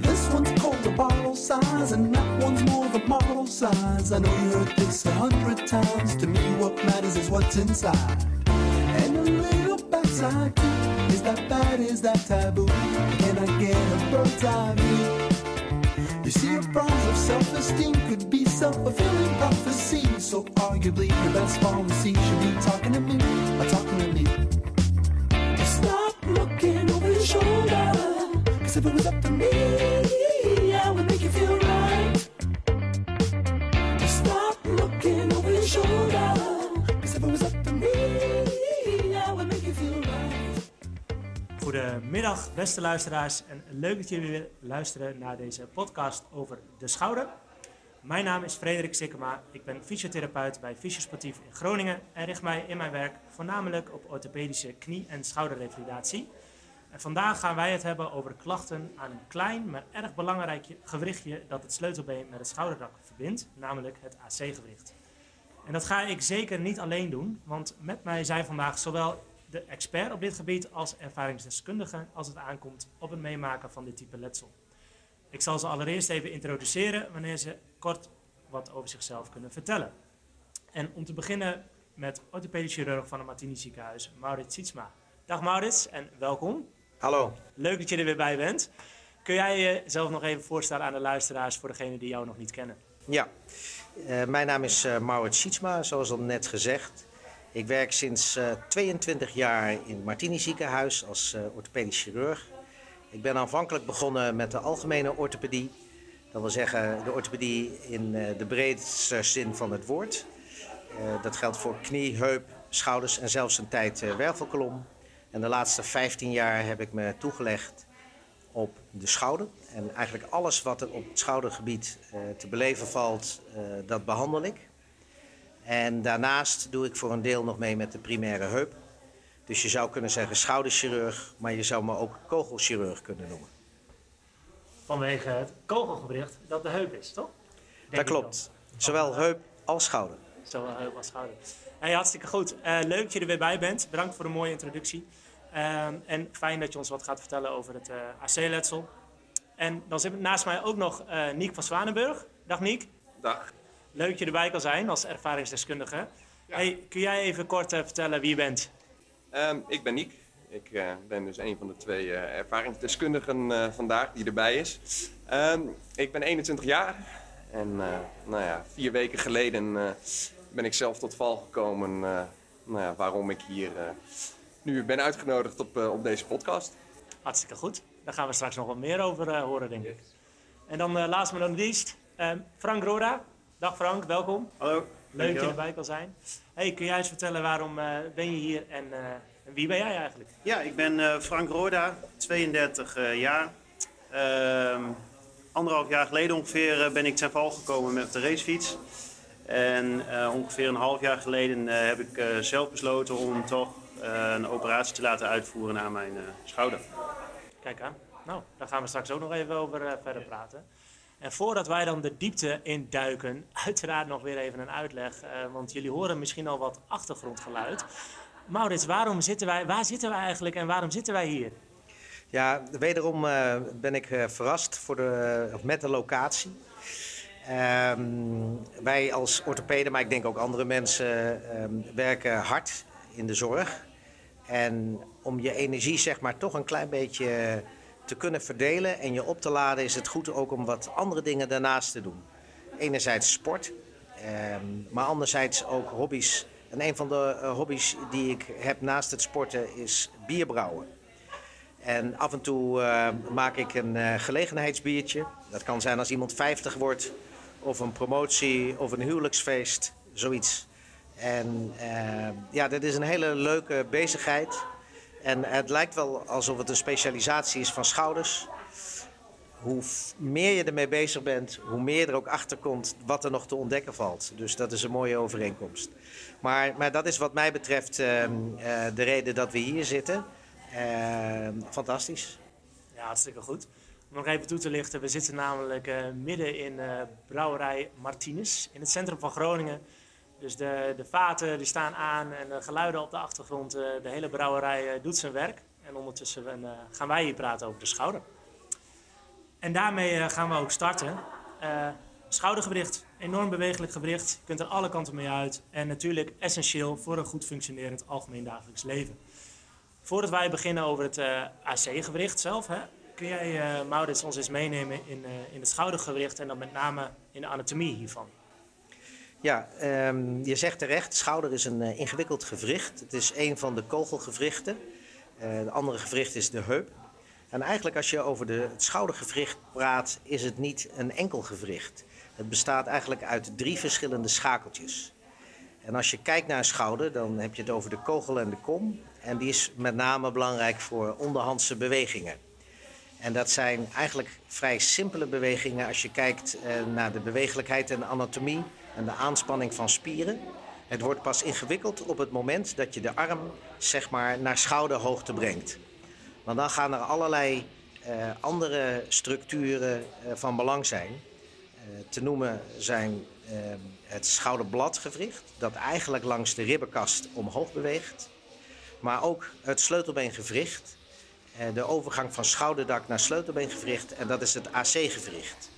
This one's called the bottle size, and that one's more the model size. I know you heard this a hundred times. To me, what matters is what's inside. And a little backside too. Is that bad? Is that taboo? Can I get a bird's eye view? You see, your problems of self-esteem could be self-fulfilling prophecy. So arguably, your best policy should be talking to me, or talking to me. Stop looking over your shoulder. Cause if it was up to me, I make you feel right. Stop looking over your shoulder. If it was up to me, make you feel right. Goedemiddag, beste luisteraars. En leuk dat jullie weer luisteren naar deze podcast over de schouder. Mijn naam is Frederik Sikkema. Ik ben fysiotherapeut bij Fysiosportief in Groningen en richt mij in mijn werk voornamelijk op orthopedische knie- en schouderrevalidatie. Vandaag gaan wij het hebben over klachten aan een klein, maar erg belangrijk gewrichtje dat het sleutelbeen met het schouderdak verbindt, namelijk het AC-gewricht. En dat ga ik zeker niet alleen doen, want met mij zijn vandaag zowel de expert op dit gebied als ervaringsdeskundige als het aankomt op het meemaken van dit type letsel. Ik zal ze allereerst even introduceren wanneer ze kort wat over zichzelf kunnen vertellen. En om te beginnen met orthopedisch chirurg van het Martini ziekenhuis, Maurits Sietsma. Dag Maurits en welkom. Hallo. Leuk dat je er weer bij bent. Kun jij jezelf nog even voorstellen aan de luisteraars voor degenen die jou nog niet kennen? Ja, Eh, mijn naam is eh Maurits Sietsma, zoals al net gezegd. Ik werk sinds eh, 22 jaar in het Martini ziekenhuis als eh, orthopedisch chirurg. Ik ben aanvankelijk begonnen met de algemene orthopedie. Dat wil zeggen de orthopedie in eh, de breedste zin van het woord. Eh, dat geldt voor knie, heup, schouders en zelfs een tijd eh, wervelkolom. En de laatste 15 jaar heb ik me toegelegd op de schouder. En eigenlijk alles wat er op het schoudergebied eh, te beleven valt, eh, dat behandel ik. En daarnaast doe ik voor een deel nog mee met de primaire heup. Dus je zou kunnen zeggen schouderchirurg, maar je zou me ook kogelchirurg kunnen noemen. Vanwege het kogelgewricht dat de heup is, toch? Denk dat klopt. Zowel heup als schouder. Zowel heup als schouder. Hey, hartstikke goed. Eh, leuk dat je er weer bij bent. Bedankt voor de mooie introductie. Ehm, en fijn dat je ons wat gaat vertellen over het eh, AC-letsel. En dan zit naast mij ook nog Niek van Zwanenburg. Dag Niek. Dag. Leuk dat je erbij kan zijn als ervaringsdeskundige. Hey, kun jij even kort vertellen wie je bent? Ehm, ik ben Niek. Ik ben dus een van de twee ervaringsdeskundigen vandaag die erbij is. Ehm, ik ben 21 jaar en nou ja, vier weken geleden ben ik zelf tot val gekomen eh, nou ja, waarom ik hier eh, nu ben uitgenodigd op, eh, op deze podcast. Hartstikke goed. Daar gaan we straks nog wat meer over eh, horen, denk ik. En dan uh, laatst maar dan niet ehm, Frank Roda. Dag Frank, welkom. Hallo. Leuk dat je erbij kan zijn. Hey, kun jij eens vertellen waarom eh, ben je hier en, eh, en wie ben jij eigenlijk? Ja, ik ben eh, Frank Roda, 32 eh, jaar. Ehm, anderhalf jaar geleden ongeveer ben ik ten val gekomen met de racefiets. En eh, ongeveer een half jaar geleden eh, heb ik eh, zelf besloten om toch een operatie te laten uitvoeren aan mijn eh, schouder. Kijk aan. Nou, daar gaan we straks ook nog even over verder praten. En voordat wij dan de diepte induiken, uiteraard nog weer even een uitleg. eh, want jullie horen misschien al wat achtergrondgeluid. Maurits, waarom zitten wij, waar zitten wij eigenlijk en waarom zitten wij hier? Ja, wederom eh, ben ik eh, verrast voor de, of met de locatie. Ehm, wij als orthopeden, maar ik denk ook andere mensen, ehm, werken hard in de zorg. En om je energie zeg maar toch een klein beetje te kunnen verdelen en je op te laden, is het goed ook om wat andere dingen daarnaast te doen. Enerzijds sport, ehm, maar anderzijds ook hobby's. En een van de eh, hobby's die ik heb naast het sporten is bierbrouwen. En af en toe maak ik een eh, gelegenheidsbiertje. Dat kan zijn als iemand 50 wordt, of een promotie, of een huwelijksfeest, zoiets. En eh, ja, dit is een hele leuke bezigheid. En het lijkt wel alsof het een specialisatie is van schouders. Hoe meer je ermee bezig bent, hoe meer er ook achter komt wat er nog te ontdekken valt. Dus dat is een mooie overeenkomst. Maar, maar dat is wat mij betreft ehm, eh, de reden dat we hier zitten. Ehm, fantastisch. Ja, hartstikke goed. Om nog even toe te lichten, we zitten namelijk eh, midden in eh, brouwerij Martinez in het centrum van Groningen. Dus de, de vaten die staan aan en de geluiden op de achtergrond, eh, de hele brouwerij doet zijn werk. En ondertussen gaan wij hier praten over de schouder. En daarmee gaan we ook starten. Schoudergewricht, enorm bewegelijk gewricht. Je kunt er alle kanten mee uit. En natuurlijk essentieel voor een goed functionerend algemeen dagelijks leven. Voordat wij beginnen over het AC-gewricht zelf, hè, kun jij, eh, Maurits, ons eens meenemen in, eh, in het schoudergewricht en dan met name in de anatomie hiervan? Ja, ehm, je zegt terecht, schouder is een eh, ingewikkeld gewricht. Het is een van de kogelgewrichten. De andere gewricht is de heup. En eigenlijk als je over de, het schoudergewricht praat, is het niet een enkel gewricht. Het bestaat eigenlijk uit drie verschillende schakeltjes. En als je kijkt naar een schouder, dan heb je het over de kogel en de kom. En die is met name belangrijk voor onderhandse bewegingen. En dat zijn eigenlijk vrij simpele bewegingen als je kijkt eh, naar de bewegelijkheid en anatomie en de aanspanning van spieren. Het wordt pas ingewikkeld op het moment dat je de arm zeg maar, naar schouderhoogte brengt. Want dan gaan er allerlei eh, andere structuren eh, van belang zijn. Te noemen zijn het schouderbladgewricht, dat eigenlijk langs de ribbenkast omhoog beweegt. Maar ook het sleutelbeengewricht, de overgang van schouderdak naar sleutelbeengewricht, en dat is het AC-gewricht.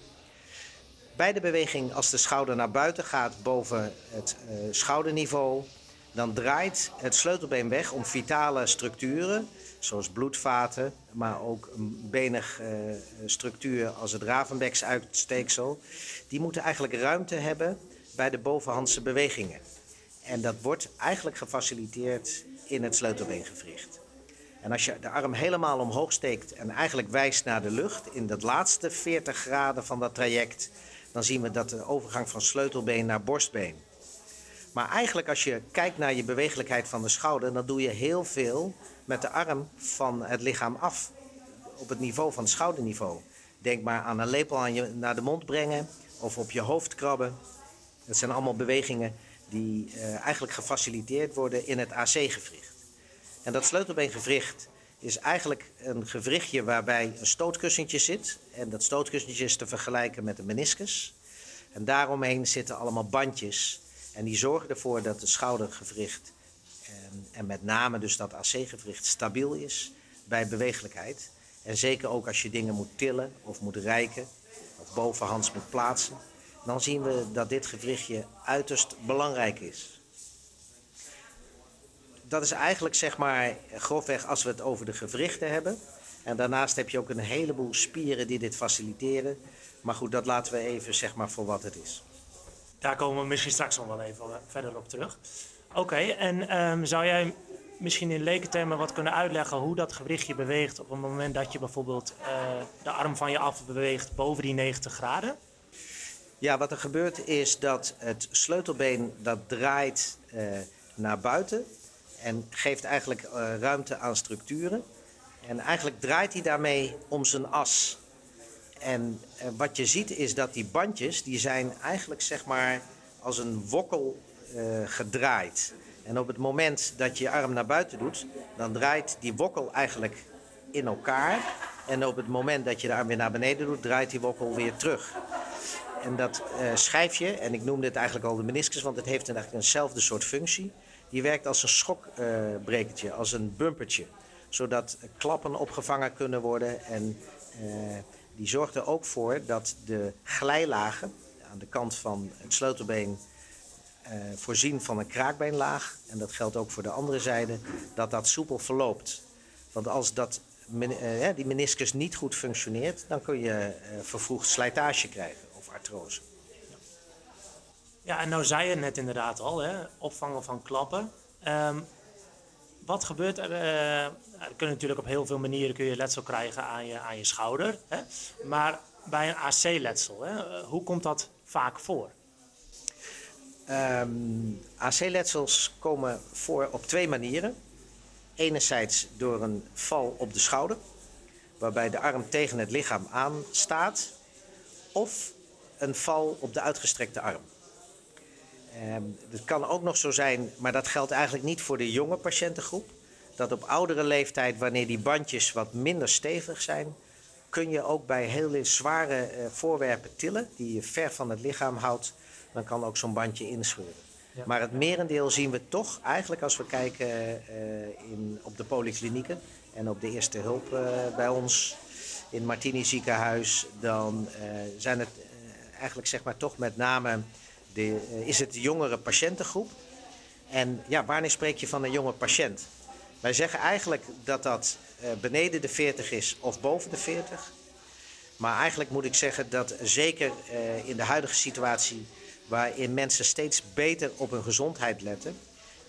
Bij de beweging, als de schouder naar buiten gaat boven het eh, schouderniveau, dan draait het sleutelbeen weg om vitale structuren, zoals bloedvaten, maar ook een benig eh, structuur als het Ravenbecks-uitsteeksel. Die moeten eigenlijk ruimte hebben bij de bovenhandse bewegingen. En dat wordt eigenlijk gefaciliteerd in het sleutelbeengewricht. En als je de arm helemaal omhoog steekt en eigenlijk wijst naar de lucht, in dat laatste 40 graden van dat traject, dan zien we dat de overgang van sleutelbeen naar borstbeen. Maar eigenlijk als je kijkt naar je bewegelijkheid van de schouder, dan doe je heel veel met de arm van het lichaam af. Op het niveau van het schouderniveau. Denk maar aan een lepel aan je, naar de mond brengen of op je hoofd krabben. Dat zijn allemaal bewegingen die eh, eigenlijk gefaciliteerd worden in het AC-gewricht. En dat sleutelbeengewricht is eigenlijk een gewrichtje waarbij een stootkussentje zit. En dat stootkussentje is te vergelijken met een meniscus. En daaromheen zitten allemaal bandjes. En die zorgen ervoor dat het schoudergewricht en, en met name dus dat AC-gewricht stabiel is bij bewegelijkheid. En zeker ook als je dingen moet tillen of moet reiken of bovenhands moet plaatsen. Dan zien we dat dit gewrichtje uiterst belangrijk is. Dat is eigenlijk zeg maar grofweg als we het over de gewrichten hebben. En daarnaast heb je ook een heleboel spieren die dit faciliteren. Maar goed, dat laten we even zeg maar voor wat het is. Daar komen we misschien straks nog wel even eh, verder op terug. Oké, en ehm, zou jij misschien in lekentermen wat kunnen uitleggen hoe dat gewrichtje beweegt op het moment dat je bijvoorbeeld eh, de arm van je af beweegt boven die 90 graden? Ja, wat er gebeurt is dat het sleutelbeen dat draait eh, naar buiten en geeft eigenlijk eh, ruimte aan structuren. En eigenlijk draait hij daarmee om zijn as. En eh, wat je ziet is dat die bandjes, die zijn eigenlijk zeg maar als een wokkel eh, gedraaid. En op het moment dat je je arm naar buiten doet, dan draait die wokkel eigenlijk in elkaar. En op het moment dat je de arm weer naar beneden doet, draait die wokkel weer terug. En dat eh, schijfje, en ik noemde het eigenlijk al de meniscus, want het heeft eigenlijk eenzelfde soort functie. Die werkt als een schokbrekertje, als een bumpertje. Zodat klappen opgevangen kunnen worden. En eh, die zorgt er ook voor dat de glijlagen aan de kant van het sleutelbeen eh, voorzien van een kraakbeenlaag. En dat geldt ook voor de andere zijde, dat dat soepel verloopt. Want als dat, eh, die meniscus niet goed functioneert, dan kun je vervroegd slijtage krijgen of artrose. Ja, en nou zei je net inderdaad al, hè, opvangen van klappen. Ehm, wat gebeurt er? eh, er kunnen natuurlijk op heel veel manieren kun je letsel krijgen aan je, aan je schouder. Hè? Maar bij een AC-letsel, eh, hoe komt dat vaak voor? Ehm, AC-letsels komen voor op twee manieren. Enerzijds door een val op de schouder, waarbij de arm tegen het lichaam aanstaat, of een val op de uitgestrekte arm. Ehm, het kan ook nog zo zijn, maar dat geldt eigenlijk niet voor de jonge patiëntengroep, dat op oudere leeftijd, wanneer die bandjes wat minder stevig zijn, kun je ook bij hele zware eh, voorwerpen tillen, die je ver van het lichaam houdt, dan kan ook zo'n bandje inscheuren. Ja. Maar het merendeel zien we toch eigenlijk als we kijken eh, in, op de polyklinieken en op de eerste hulp eh, bij ons, in het Martini ziekenhuis, dan zijn het eigenlijk zeg maar toch met name de, eh, is het de jongere patiëntengroep. En ja, wanneer spreek je van een jonge patiënt? Wij zeggen eigenlijk dat dat eh, beneden de 40 is of boven de 40. Maar eigenlijk moet ik zeggen dat zeker eh, in de huidige situatie, waarin mensen steeds beter op hun gezondheid letten,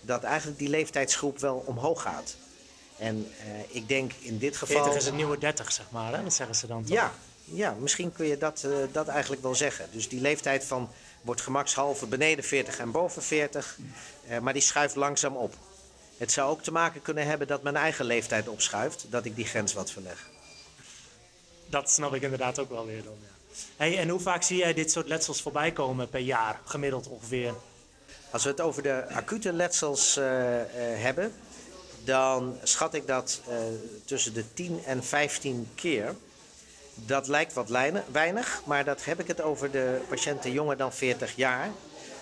dat eigenlijk die leeftijdsgroep wel omhoog gaat. En ik denk in dit geval. 40 is het nieuwe 30, zeg maar. Hè? Dat zeggen ze dan toch? Ja, ja misschien kun je dat, dat eigenlijk wel zeggen. Dus die leeftijd van wordt gemakshalve beneden 40 en boven 40, eh, maar die schuift langzaam op. Het zou ook te maken kunnen hebben dat mijn eigen leeftijd opschuift, dat ik die grens wat verleg. Dat snap ik inderdaad ook wel weer dan. Ja. Hey, en hoe vaak zie jij dit soort letsels voorbij komen per jaar, gemiddeld ongeveer? Als we het over de acute letsels eh, eh, hebben, dan schat ik dat tussen de 10 en 15 keer. Dat lijkt wat weinig, maar dat heb ik het over de patiënten jonger dan 40 jaar.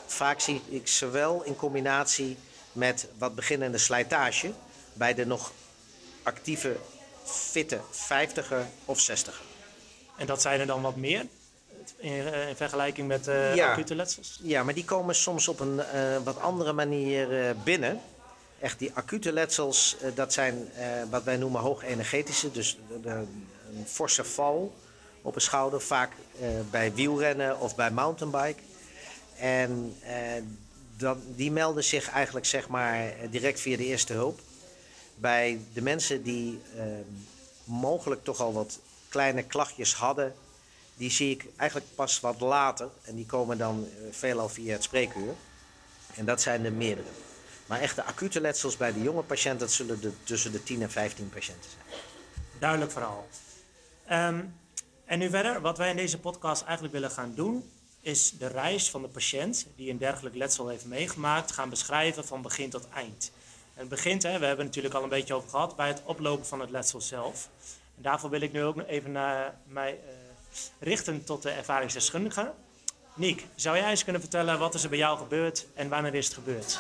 Vaak zie ik ze wel in combinatie met wat beginnende slijtage bij de nog actieve, fitte 50er of 60er. En dat zijn er dan wat meer in, eh, in vergelijking met Ja. acute letsels? Ja, maar die komen soms op een eh, wat andere manier binnen. Echt die acute letsels, dat zijn wat wij noemen hoogenergetische. Dus een forse val op een schouder, vaak eh, bij wielrennen of bij mountainbike. En eh, dan, die melden zich eigenlijk zeg maar direct via de eerste hulp. Bij de mensen die eh, mogelijk toch al wat kleine klachtjes hadden, die zie ik eigenlijk pas wat later. En die komen dan veelal via het spreekuur. En dat zijn er meerdere. Maar echte acute letsels bij de jonge patiënten, dat zullen er tussen de 10 en 15 patiënten zijn. Duidelijk verhaal. Ehm, en nu verder, wat wij in deze podcast eigenlijk willen gaan doen, is de reis van de patiënt die een dergelijk letsel heeft meegemaakt, gaan beschrijven van begin tot eind. En het begint, hè, we hebben het natuurlijk al een beetje over gehad, bij het oplopen van het letsel zelf. En daarvoor wil ik nu ook even naar mij eh, richten tot de ervaringsdeskundige. Niek, zou jij eens kunnen vertellen wat is er bij jou gebeurd en wanneer is het gebeurd?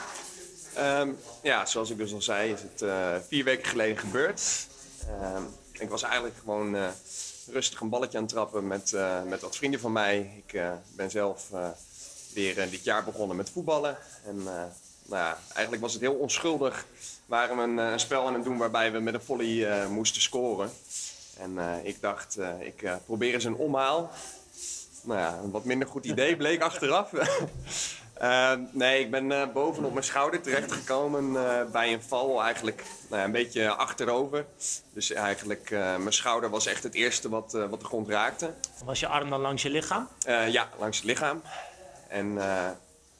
Ehm, ja, zoals ik dus al zei, is het eh, vier weken geleden gebeurd. Ehm, ik was eigenlijk gewoon eh, rustig een balletje aan het trappen met, eh, met wat vrienden van mij. Ik eh, ben zelf weer dit jaar begonnen met voetballen. En nou ja, eigenlijk was het heel onschuldig. Waren we een, een spel aan het doen waarbij we met een volley moesten scoren. En ik dacht, ik probeer eens een omhaal. Nou ja, een wat minder goed idee bleek achteraf. Eh, nee, ik ben eh, bovenop mijn schouder terechtgekomen eh, bij een val, eigenlijk nou een beetje achterover. Dus eigenlijk, eh, mijn schouder was echt het eerste wat, wat de grond raakte. Was je arm dan langs je lichaam? Ja, langs het lichaam. En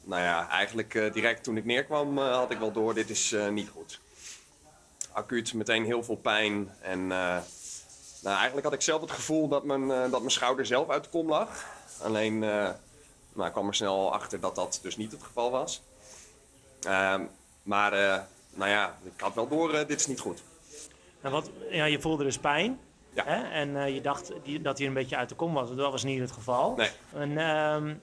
nou ja, eigenlijk direct toen ik neerkwam had ik wel door, dit is niet goed. Acuut, meteen heel veel pijn. En nou, eigenlijk had ik zelf het gevoel dat mijn, dat mijn schouder zelf uit de kom lag. Alleen nou, ik kwam er snel achter dat dat dus niet het geval was. Ehm, maar eh, nou ja, ik had wel door, eh, dit is niet goed. En wat, ja, je voelde dus pijn. Ja. Hè? En eh, je dacht die, dat hij een beetje uit de kom was. Dat was niet het geval. Nee. En, ehm,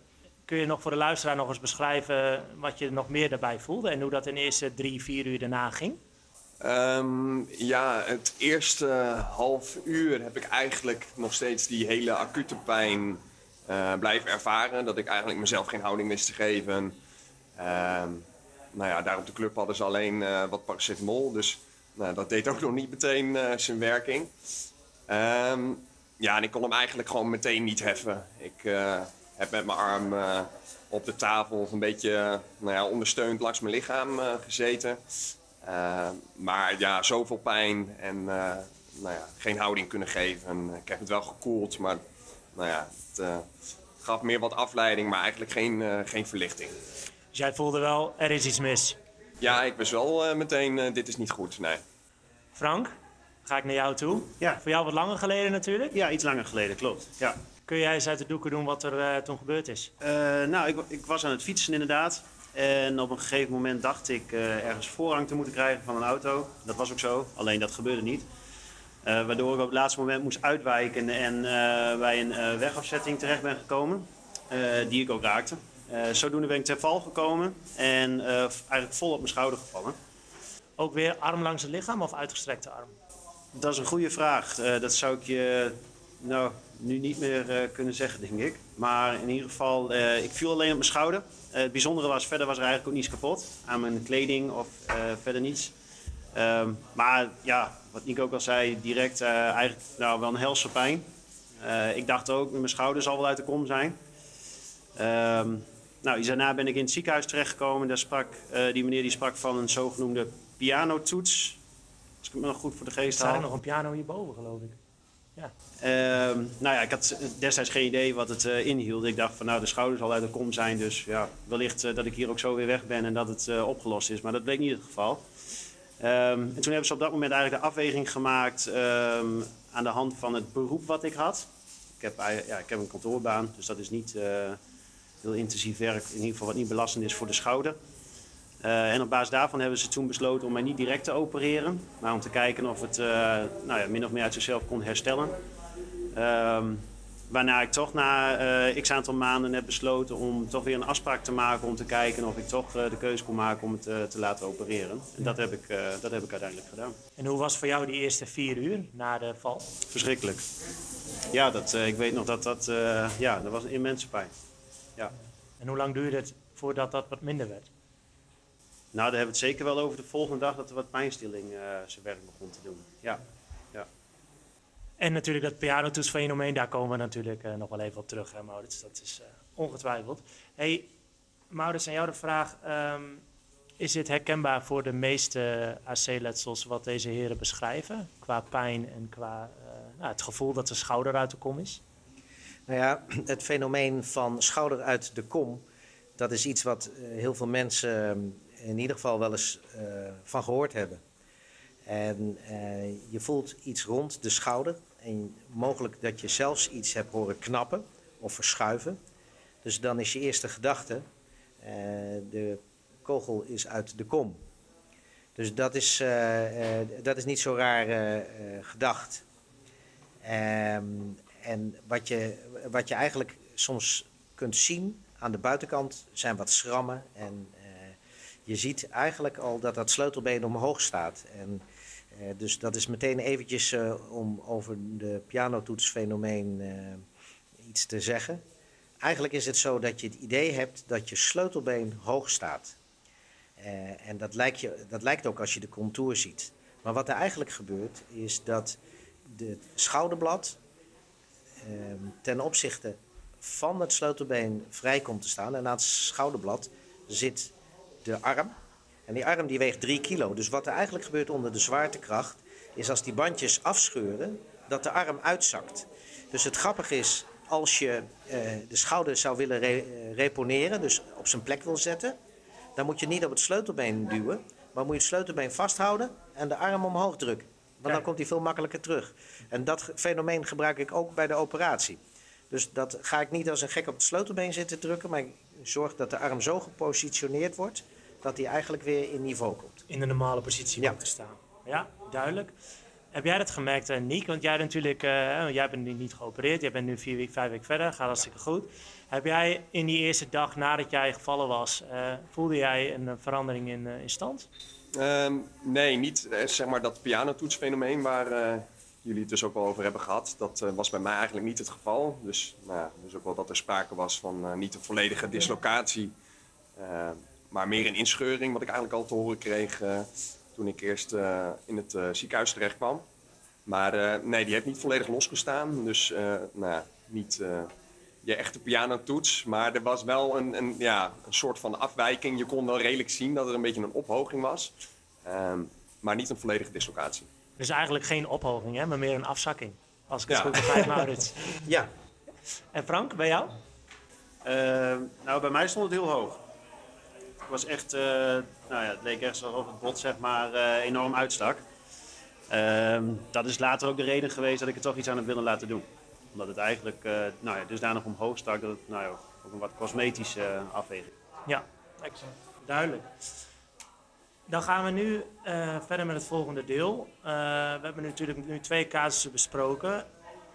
kun je nog voor de luisteraar nog eens beschrijven wat je nog meer daarbij voelde en hoe dat in de eerste drie, vier uur daarna ging? Ehm, ja, het eerste half uur heb ik eigenlijk nog steeds die hele acute pijn blijven ervaren. Dat ik eigenlijk mezelf geen houding wist te geven. Ehm, nou ja, daar op de club hadden ze alleen eh, wat paracetamol. Dus nou, dat deed ook nog niet meteen eh, zijn werking. Ehm, ja, en ik kon hem eigenlijk gewoon meteen niet heffen. Ik eh, heb met mijn arm eh, op de tafel of een beetje eh, nou ja, ondersteund langs mijn lichaam eh, gezeten. Uh, maar ja, zoveel pijn en nou ja, geen houding kunnen geven. Ik heb het wel gekoeld, maar nou ja, het uh, gaf meer wat afleiding, maar eigenlijk geen, uh, geen verlichting. Dus jij voelde wel, er is iets mis. Ja, ik wist wel uh, meteen, dit is niet goed, nee. Frank, ga ik naar jou toe. Ja. Voor jou wat langer geleden natuurlijk. Ja, iets langer geleden, klopt. Ja. Kun jij eens uit de doeken doen wat er uh, toen gebeurd is? Uh, nou, ik, ik, was aan het fietsen inderdaad. En op een gegeven moment dacht ik uh, ergens voorrang te moeten krijgen van een auto. Dat was ook zo, alleen dat gebeurde niet. Uh, waardoor ik op het laatste moment moest uitwijken en bij een wegafzetting terecht ben gekomen. die ik ook raakte. zodoende ben ik ter val gekomen en eigenlijk vol op mijn schouder gevallen. Ook weer arm langs het lichaam of uitgestrekte arm? Dat is een goede vraag. dat zou ik je nou, nu niet meer eh, kunnen zeggen, denk ik. Maar in ieder geval, eh, ik viel alleen op mijn schouder. Eh, het bijzondere was, verder was er eigenlijk ook niets kapot. Aan mijn kleding of eh, verder niets. Ehm, maar ja, wat Nico ook al zei, direct eh, eigenlijk nou, wel een helse pijn. Eh, ik dacht ook, mijn schouder zal wel uit de kom zijn. Ehm, nou, iets daarna ben ik in het ziekenhuis terechtgekomen. Daar sprak, eh, die meneer die sprak van een zogenoemde pianotoets. Als ik het me nog goed voor de Er geest staat haal. nog een piano hierboven, geloof ik. Ehm, nou ja, ik had destijds geen idee wat het inhield. Ik dacht van nou, de schouder zal uit de kom zijn. Dus ja, wellicht dat ik hier ook zo weer weg ben en dat het opgelost is. Maar dat bleek niet het geval. Ehm, en toen hebben ze op dat moment eigenlijk de afweging gemaakt ehm, aan de hand van het beroep wat ik had. Ik heb, ja, ik heb een kantoorbaan, dus dat is niet eh, heel intensief werk. In ieder geval wat niet belastend is voor de schouder. Eh, en op basis daarvan hebben ze toen besloten om mij niet direct te opereren. Maar om te kijken of het eh, nou ja, min of meer uit zichzelf kon herstellen. Ehm, waarna ik toch na eh, x aantal maanden heb besloten om toch weer een afspraak te maken. Om te kijken of ik toch eh, de keuze kon maken om het eh, te laten opereren. En dat heb, ik, dat heb ik uiteindelijk gedaan. En hoe was voor jou die eerste vier uur na de val? Verschrikkelijk. Ja, dat, ik weet nog dat dat, ja, dat was een immense pijn. Ja. En hoe lang duurde het voordat dat wat minder werd? Nou, daar hebben we het zeker wel over de volgende dag dat er wat pijnstilling zijn werk begon te doen. Ja. En natuurlijk dat pianotoetsfenomeen, daar komen we natuurlijk eh, nog wel even op terug, hè, Maurits. Dat is eh, ongetwijfeld. hey, Maurits, aan jou de vraag. ehm, is dit herkenbaar voor de meeste AC-letsels wat deze heren beschrijven? Qua pijn en qua eh, nou, het gevoel dat de schouder uit de kom is? Nou ja, het fenomeen van schouder uit de kom, dat is iets wat heel veel mensen eh, in ieder geval wel eens van gehoord hebben. En je voelt iets rond de schouder en mogelijk dat je zelfs iets hebt horen knappen of verschuiven. Dus dan is je eerste gedachte, eh, de kogel is uit de kom. Dus dat is, eh, eh, dat is niet zo raar gedacht. Ehm, en wat je, wat je eigenlijk soms kunt zien aan de buitenkant zijn wat schrammen. En je ziet eigenlijk al dat dat sleutelbeen omhoog staat. En, eh, dus dat is meteen eventjes eh, om over de pianotoetsfenomeen eh, iets te zeggen. Eigenlijk is het zo dat je het idee hebt dat je sleutelbeen hoog staat. En dat lijkt, je, dat lijkt ook als je de contour ziet. Maar wat er eigenlijk gebeurt is dat het schouderblad ehm, ten opzichte van het sleutelbeen vrij komt te staan. En aan het schouderblad zit de arm. En die arm die weegt 3 kilo. Dus wat er eigenlijk gebeurt onder de zwaartekracht... is als die bandjes afscheuren, dat de arm uitzakt. Dus het grappige is, als je eh, de schouder zou willen re- eh, reponeren... dus op zijn plek wil zetten... dan moet je niet op het sleutelbeen duwen... maar moet je het sleutelbeen vasthouden en de arm omhoog drukken. Want dan komt hij veel makkelijker terug. En dat fenomeen gebruik ik ook bij de operatie. Dus dat ga ik niet als een gek op het sleutelbeen zitten drukken, maar ik zorg dat de arm zo gepositioneerd wordt dat hij eigenlijk weer in niveau komt. In de normale positie Ja. komt te staan. Ja, duidelijk. Heb jij dat gemerkt, eh, Niek? Want jij, natuurlijk, eh, jij bent nu niet geopereerd. Jij bent nu vier weken, vijf weken verder. Gaat hartstikke goed. Heb jij in die eerste dag nadat jij gevallen was, eh, voelde jij een verandering in, eh, in stand? Ehm, nee, niet zeg maar dat pianotoetsfenomeen waar jullie het dus ook wel over hebben gehad. Dat eh, was bij mij eigenlijk niet het geval. Dus, nou, ja, dus ook wel dat er sprake was van eh, niet een volledige dislocatie. Maar meer een inscheuring, wat ik eigenlijk al te horen kreeg eh, toen ik eerst eh, in het eh, ziekenhuis terecht kwam. Maar eh, nee, die heeft niet volledig losgestaan. Dus eh, nou, ja, niet eh, je echte pianotoets. Maar er was wel een, een, ja, een soort van afwijking. Je kon wel redelijk zien dat er een beetje een ophoging was. Ehm, maar niet een volledige dislocatie. Dus eigenlijk geen ophoging, hè, maar meer een afzakking. Als ik het Ja. goed begrijp, Maurits. Ja, En Frank, bij jou? Nou, bij mij stond het heel hoog. Was echt, eh, nou ja, het leek echt alsof het bot zeg maar eh, enorm uitstak. Ehm, dat is later ook de reden geweest dat ik er toch iets aan heb willen laten doen. Omdat het eigenlijk, eh nou ja, dusdanig omhoog stak dat het, nou ja, ook een wat cosmetische afweging. Ja, excellent. Duidelijk. Dan gaan we nu verder met het volgende deel. We hebben natuurlijk nu twee casussen besproken.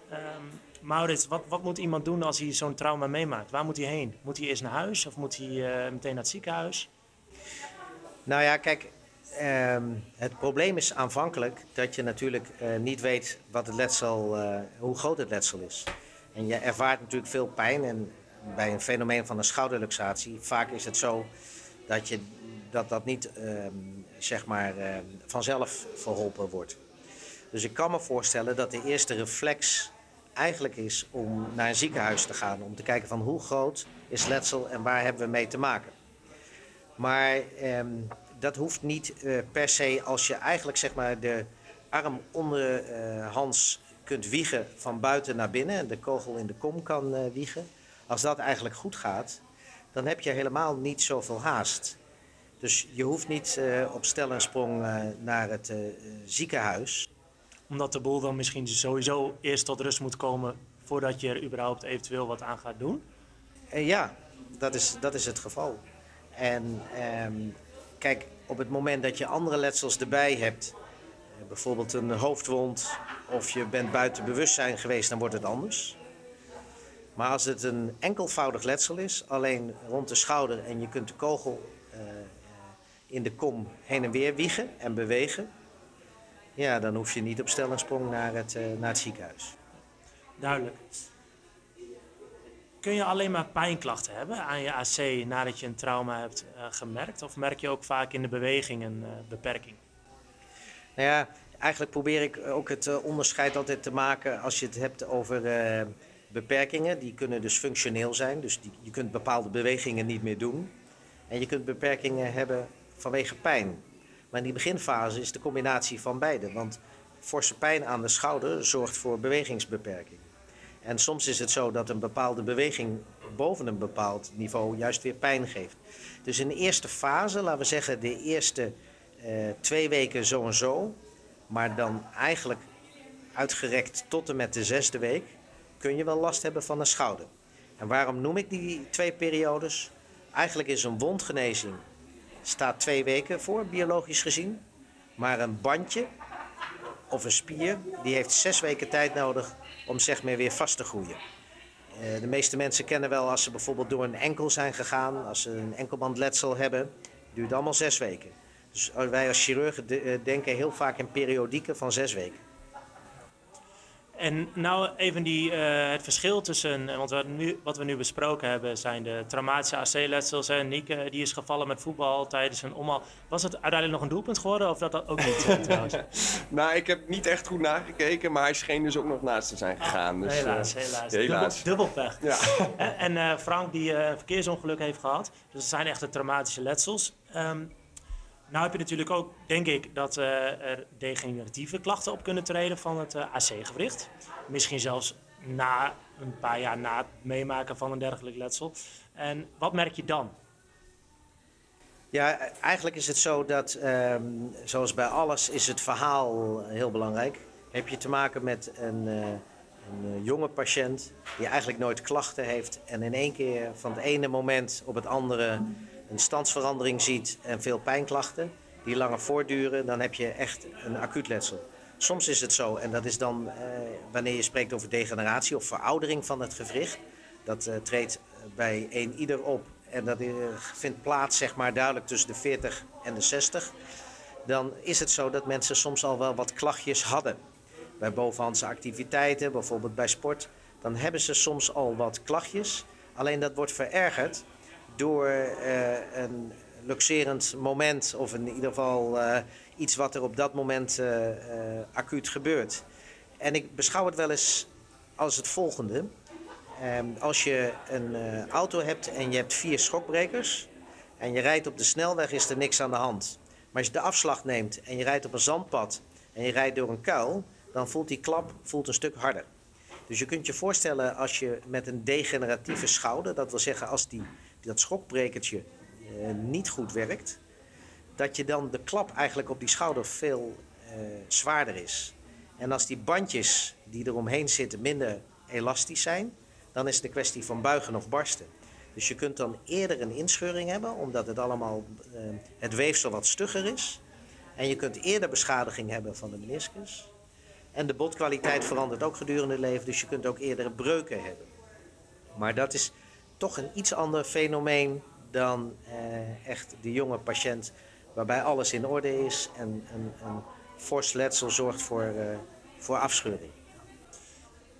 Ehm Maurits, wat, wat moet iemand doen als hij zo'n trauma meemaakt? Waar moet hij heen? Moet hij eerst naar huis of moet hij eh, meteen naar het ziekenhuis? nou ja, kijk, ehm, het probleem is aanvankelijk dat je natuurlijk eh, niet weet wat het letsel, eh, hoe groot het letsel is. En je ervaart natuurlijk veel pijn. En bij een fenomeen van een schouderluxatie, vaak is het zo dat je, dat, dat niet ehm, zeg maar, ehm, vanzelf verholpen wordt. Dus ik kan me voorstellen dat de eerste reflex eigenlijk is om naar een ziekenhuis te gaan. Om te kijken van hoe groot is letsel en waar hebben we mee te maken. Maar ehm, dat hoeft niet eh, per se als je eigenlijk zeg maar de arm onderhands kunt wiegen van buiten naar binnen en de kogel in de kom kan eh, wiegen. Als dat eigenlijk goed gaat, dan heb je helemaal niet zoveel haast. Dus je hoeft niet eh, op stel en sprong eh, naar het eh, ziekenhuis. Omdat de boel dan misschien sowieso eerst tot rust moet komen voordat je er überhaupt eventueel wat aan gaat doen. En ja, dat is, dat is het geval. En ehm, kijk, op het moment dat je andere letsels erbij hebt, eh, bijvoorbeeld een hoofdwond of je bent buiten bewustzijn geweest, dan wordt het anders. Maar als het een enkelvoudig letsel is, alleen rond de schouder en je kunt de kogel eh, eh, in de kom heen en weer wiegen en bewegen, ja, dan hoef je niet op stel en sprong naar het, eh, naar het ziekenhuis. Duidelijk. Kun je alleen maar pijnklachten hebben aan je AC nadat je een trauma hebt eh, gemerkt? Of merk je ook vaak in de beweging een eh, beperking? Nou ja, eigenlijk probeer ik ook het onderscheid altijd te maken als je het hebt over beperkingen. Die kunnen dus functioneel zijn, dus die, je kunt bepaalde bewegingen niet meer doen. En je kunt beperkingen hebben vanwege pijn. Maar in die beginfase is de combinatie van beide. Want forse pijn aan de schouder zorgt voor bewegingsbeperking. En soms is het zo dat een bepaalde beweging boven een bepaald niveau juist weer pijn geeft. Dus in de eerste fase, laten we zeggen de eerste eh, twee weken zo en zo, maar dan eigenlijk uitgerekt tot en met de zesde week, kun je wel last hebben van een schouder. En waarom noem ik die twee periodes? Eigenlijk is een wondgenezing staat twee weken voor, biologisch gezien. Maar een bandje of een spier, die heeft zes weken tijd nodig om zeg maar weer vast te groeien. Eh, de meeste mensen kennen wel als ze bijvoorbeeld door een enkel zijn gegaan, als ze een enkelbandletsel hebben, duurt allemaal zes weken. Dus wij als chirurgen eh, denken heel vaak in periodieken van zes weken. En nou even die, eh, het verschil tussen, eh, want wat, nu, wat we nu besproken hebben zijn de traumatische AC-letsels. En Nieke eh, die is gevallen met voetbal tijdens een omhaal. Was het uiteindelijk nog een doelpunt geworden of dat, dat ook niet trouwens? Nou, ik heb niet echt goed nagekeken, maar hij scheen dus ook nog naast te zijn gegaan. Dus, helaas, helaas. helaas. Dubbel. Ja. En, en Frank die een verkeersongeluk heeft gehad. Dus dat zijn echte traumatische letsels. Ehm, nou heb je natuurlijk ook, denk ik, dat eh, er degeneratieve klachten op kunnen treden van het eh, AC-gewricht. Misschien zelfs na een paar jaar na het meemaken van een dergelijk letsel. En wat merk je dan? Ja, eigenlijk is het zo dat, ehm, zoals bij alles, is het verhaal heel belangrijk. Heb je te maken met een, eh, een jonge patiënt die eigenlijk nooit klachten heeft en in één keer van het ene moment op het andere een standsverandering ziet en veel pijnklachten die langer voortduren, dan heb je echt een acuut letsel. Soms is het zo, en dat is dan eh, wanneer je spreekt over degeneratie of veroudering van het gewricht. Dat eh, treedt bij een ieder op en dat eh, vindt plaats zeg maar duidelijk tussen de 40 en de 60. Dan is het zo dat mensen soms al wel wat klachtjes hadden. Bij bovenhandse activiteiten, bijvoorbeeld bij sport, dan hebben ze soms al wat klachtjes. Alleen dat wordt verergerd door eh, een luxerend moment of in ieder geval eh, iets wat er op dat moment eh, acuut gebeurt. En ik beschouw het wel eens als het volgende. Ehm, als je een auto hebt en je hebt vier schokbrekers en je rijdt op de snelweg, is er niks aan de hand. Maar als je de afslag neemt en je rijdt op een zandpad en je rijdt door een kuil, dan voelt die klap voelt een stuk harder. Dus je kunt je voorstellen als je met een degeneratieve schouder, dat wil zeggen als die, dat schokbrekertje eh, niet goed werkt, dat je dan de klap eigenlijk op die schouder veel eh, zwaarder is. En als die bandjes die eromheen zitten minder elastisch zijn, dan is het een kwestie van buigen of barsten. Dus je kunt dan eerder een inscheuring hebben, omdat het allemaal eh, het weefsel wat stugger is. En je kunt eerder beschadiging hebben van de meniscus. En de botkwaliteit verandert ook gedurende het leven, dus je kunt ook eerder breuken hebben. Maar dat is toch een iets ander fenomeen dan eh, echt de jonge patiënt waarbij alles in orde is en een, fors letsel zorgt voor, eh, voor afscheuring.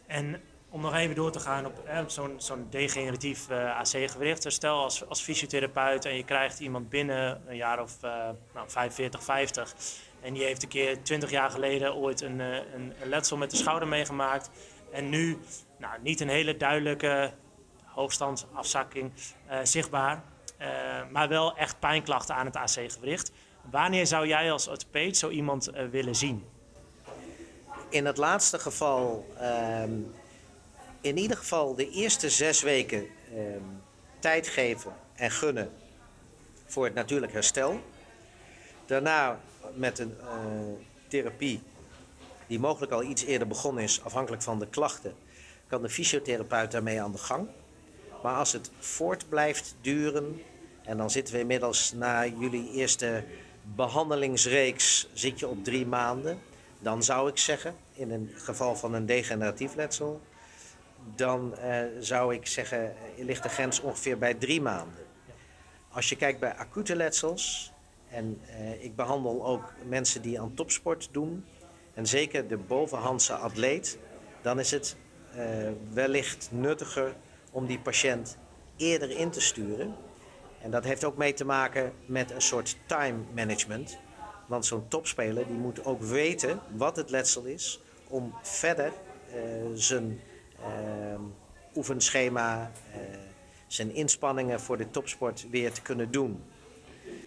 En om nog even door te gaan op eh, zo'n zo'n degeneratief eh, AC-gewricht. Dus Stel als, als fysiotherapeut en je krijgt iemand binnen een jaar of nou, 45, 50. En die heeft een keer 20 jaar geleden ooit een, een, een letsel met de schouder meegemaakt. En nu nou, niet een hele duidelijke hoogstandsafzakking eh, zichtbaar. eh, maar wel echt pijnklachten aan het AC-gewricht. Wanneer zou jij als orthopeed zo iemand eh, willen zien? In het laatste geval, ehm, in ieder geval de eerste zes weken ehm, tijd geven en gunnen voor het natuurlijk herstel. Daarna met een therapie die mogelijk al iets eerder begonnen is, afhankelijk van de klachten, kan de fysiotherapeut daarmee aan de gang. Maar als het voort blijft duren, en dan zitten we inmiddels na jullie eerste behandelingsreeks, zit je op drie maanden, dan zou ik zeggen, in een geval van een degeneratief letsel, dan eh, zou ik zeggen, ligt de grens ongeveer bij drie maanden. Als je kijkt bij acute letsels, en eh, ik behandel ook mensen die aan topsport doen, en zeker de bovenhandse atleet, dan is het eh, wellicht nuttiger om die patiënt eerder in te sturen. En dat heeft ook mee te maken met een soort time management. Want zo'n topspeler die moet ook weten wat het letsel is om verder eh, zijn eh, oefenschema, eh, zijn inspanningen voor de topsport weer te kunnen doen.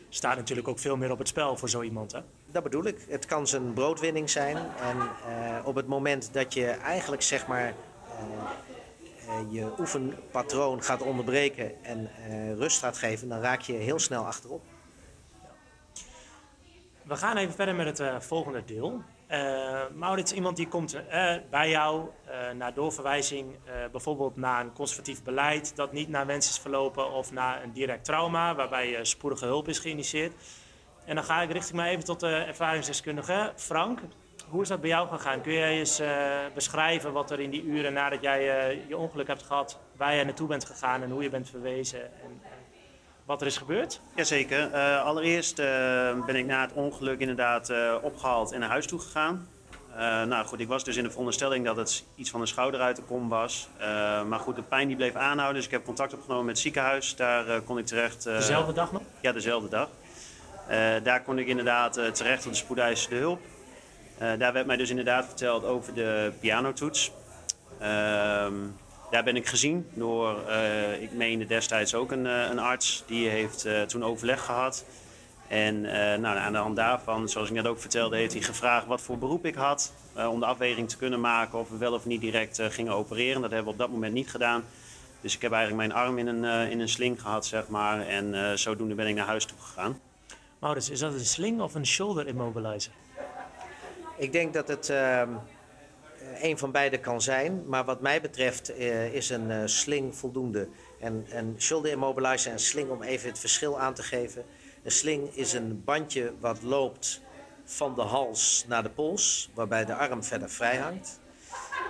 staat natuurlijk ook veel meer op het spel voor zo iemand. Hè? Dat bedoel ik. Het kan zijn broodwinning zijn. En op het moment dat je eigenlijk zeg maar je oefenpatroon gaat onderbreken en eh, rust gaat geven, dan raak je heel snel achterop. We gaan even verder met het eh, volgende deel. Eh Maurits, iemand die komt eh, bij jou eh, naar doorverwijzing, eh, bijvoorbeeld naar een conservatief beleid dat niet naar wens is verlopen of naar een direct trauma waarbij eh, spoedige hulp is geïnitieerd. En dan ga ik richting mij even tot de ervaringsdeskundige. Frank, hoe is dat bij jou gegaan? Kun jij eens eh, beschrijven wat er in die uren nadat jij eh, je ongeluk hebt gehad, waar jij naartoe bent gegaan en hoe je bent verwezen en wat er is gebeurd? Jazeker. Eh allereerst ben ik na het ongeluk inderdaad eh, opgehaald en naar huis toe gegaan. Nou goed, ik was dus in de veronderstelling dat het iets van de schouder uit de kom was. Maar goed, de pijn die bleef aanhouden, dus ik heb contact opgenomen met het ziekenhuis. Daar kon ik terecht. Dezelfde dag nog? Ja, dezelfde dag. Daar kon ik inderdaad terecht op de spoedeisende hulp. Eh, daar werd mij dus inderdaad verteld over de pianotoets. Ehm, daar ben ik gezien door, eh, ik meende destijds ook een, eh, een arts. Die heeft toen overleg gehad. En nou, aan de hand daarvan, zoals ik net ook vertelde, heeft hij gevraagd wat voor beroep ik had. om de afweging te kunnen maken of we wel of niet direct gingen opereren. Dat hebben we op dat moment niet gedaan. Dus ik heb eigenlijk mijn arm in een, in een sling gehad, zeg maar. En zodoende ben ik naar huis toe gegaan. Maurits, is dat een sling of een shoulder immobilizer? Ik denk dat het ehm, een van beide kan zijn, maar wat mij betreft eh, is een eh, sling voldoende. En een shoulder immobilizer en sling, om even het verschil aan te geven. Een sling is een bandje wat loopt van de hals naar de pols, waarbij de arm verder vrij hangt.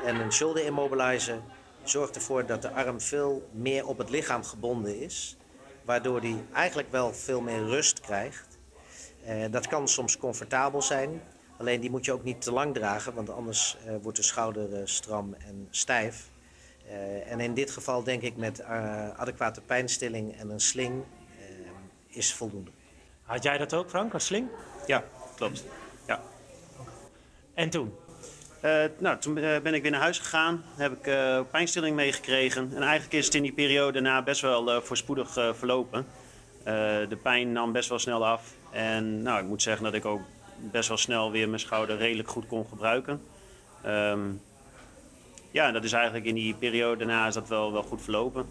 En een shoulder immobilizer zorgt ervoor dat de arm veel meer op het lichaam gebonden is, waardoor die eigenlijk wel veel meer rust krijgt. Eh, dat kan soms comfortabel zijn, alleen die moet je ook niet te lang dragen, want anders eh, wordt de schouder eh, stram en stijf. Eh, en in dit geval denk ik met eh, adequate pijnstilling en een sling is voldoende. Had jij dat ook, Frank, als sling? Ja, klopt. Ja. En toen? Eh, nou, toen ben ik weer naar huis gegaan, heb ik eh, pijnstilling meegekregen. En eigenlijk is het in die periode daarna best wel eh, voorspoedig eh, verlopen. Eh, de pijn nam best wel snel af. En nou, ik moet zeggen dat ik ook best wel snel weer mijn schouder redelijk goed kon gebruiken. Ehm, ja, dat is eigenlijk in die periode daarna is dat wel, wel goed verlopen.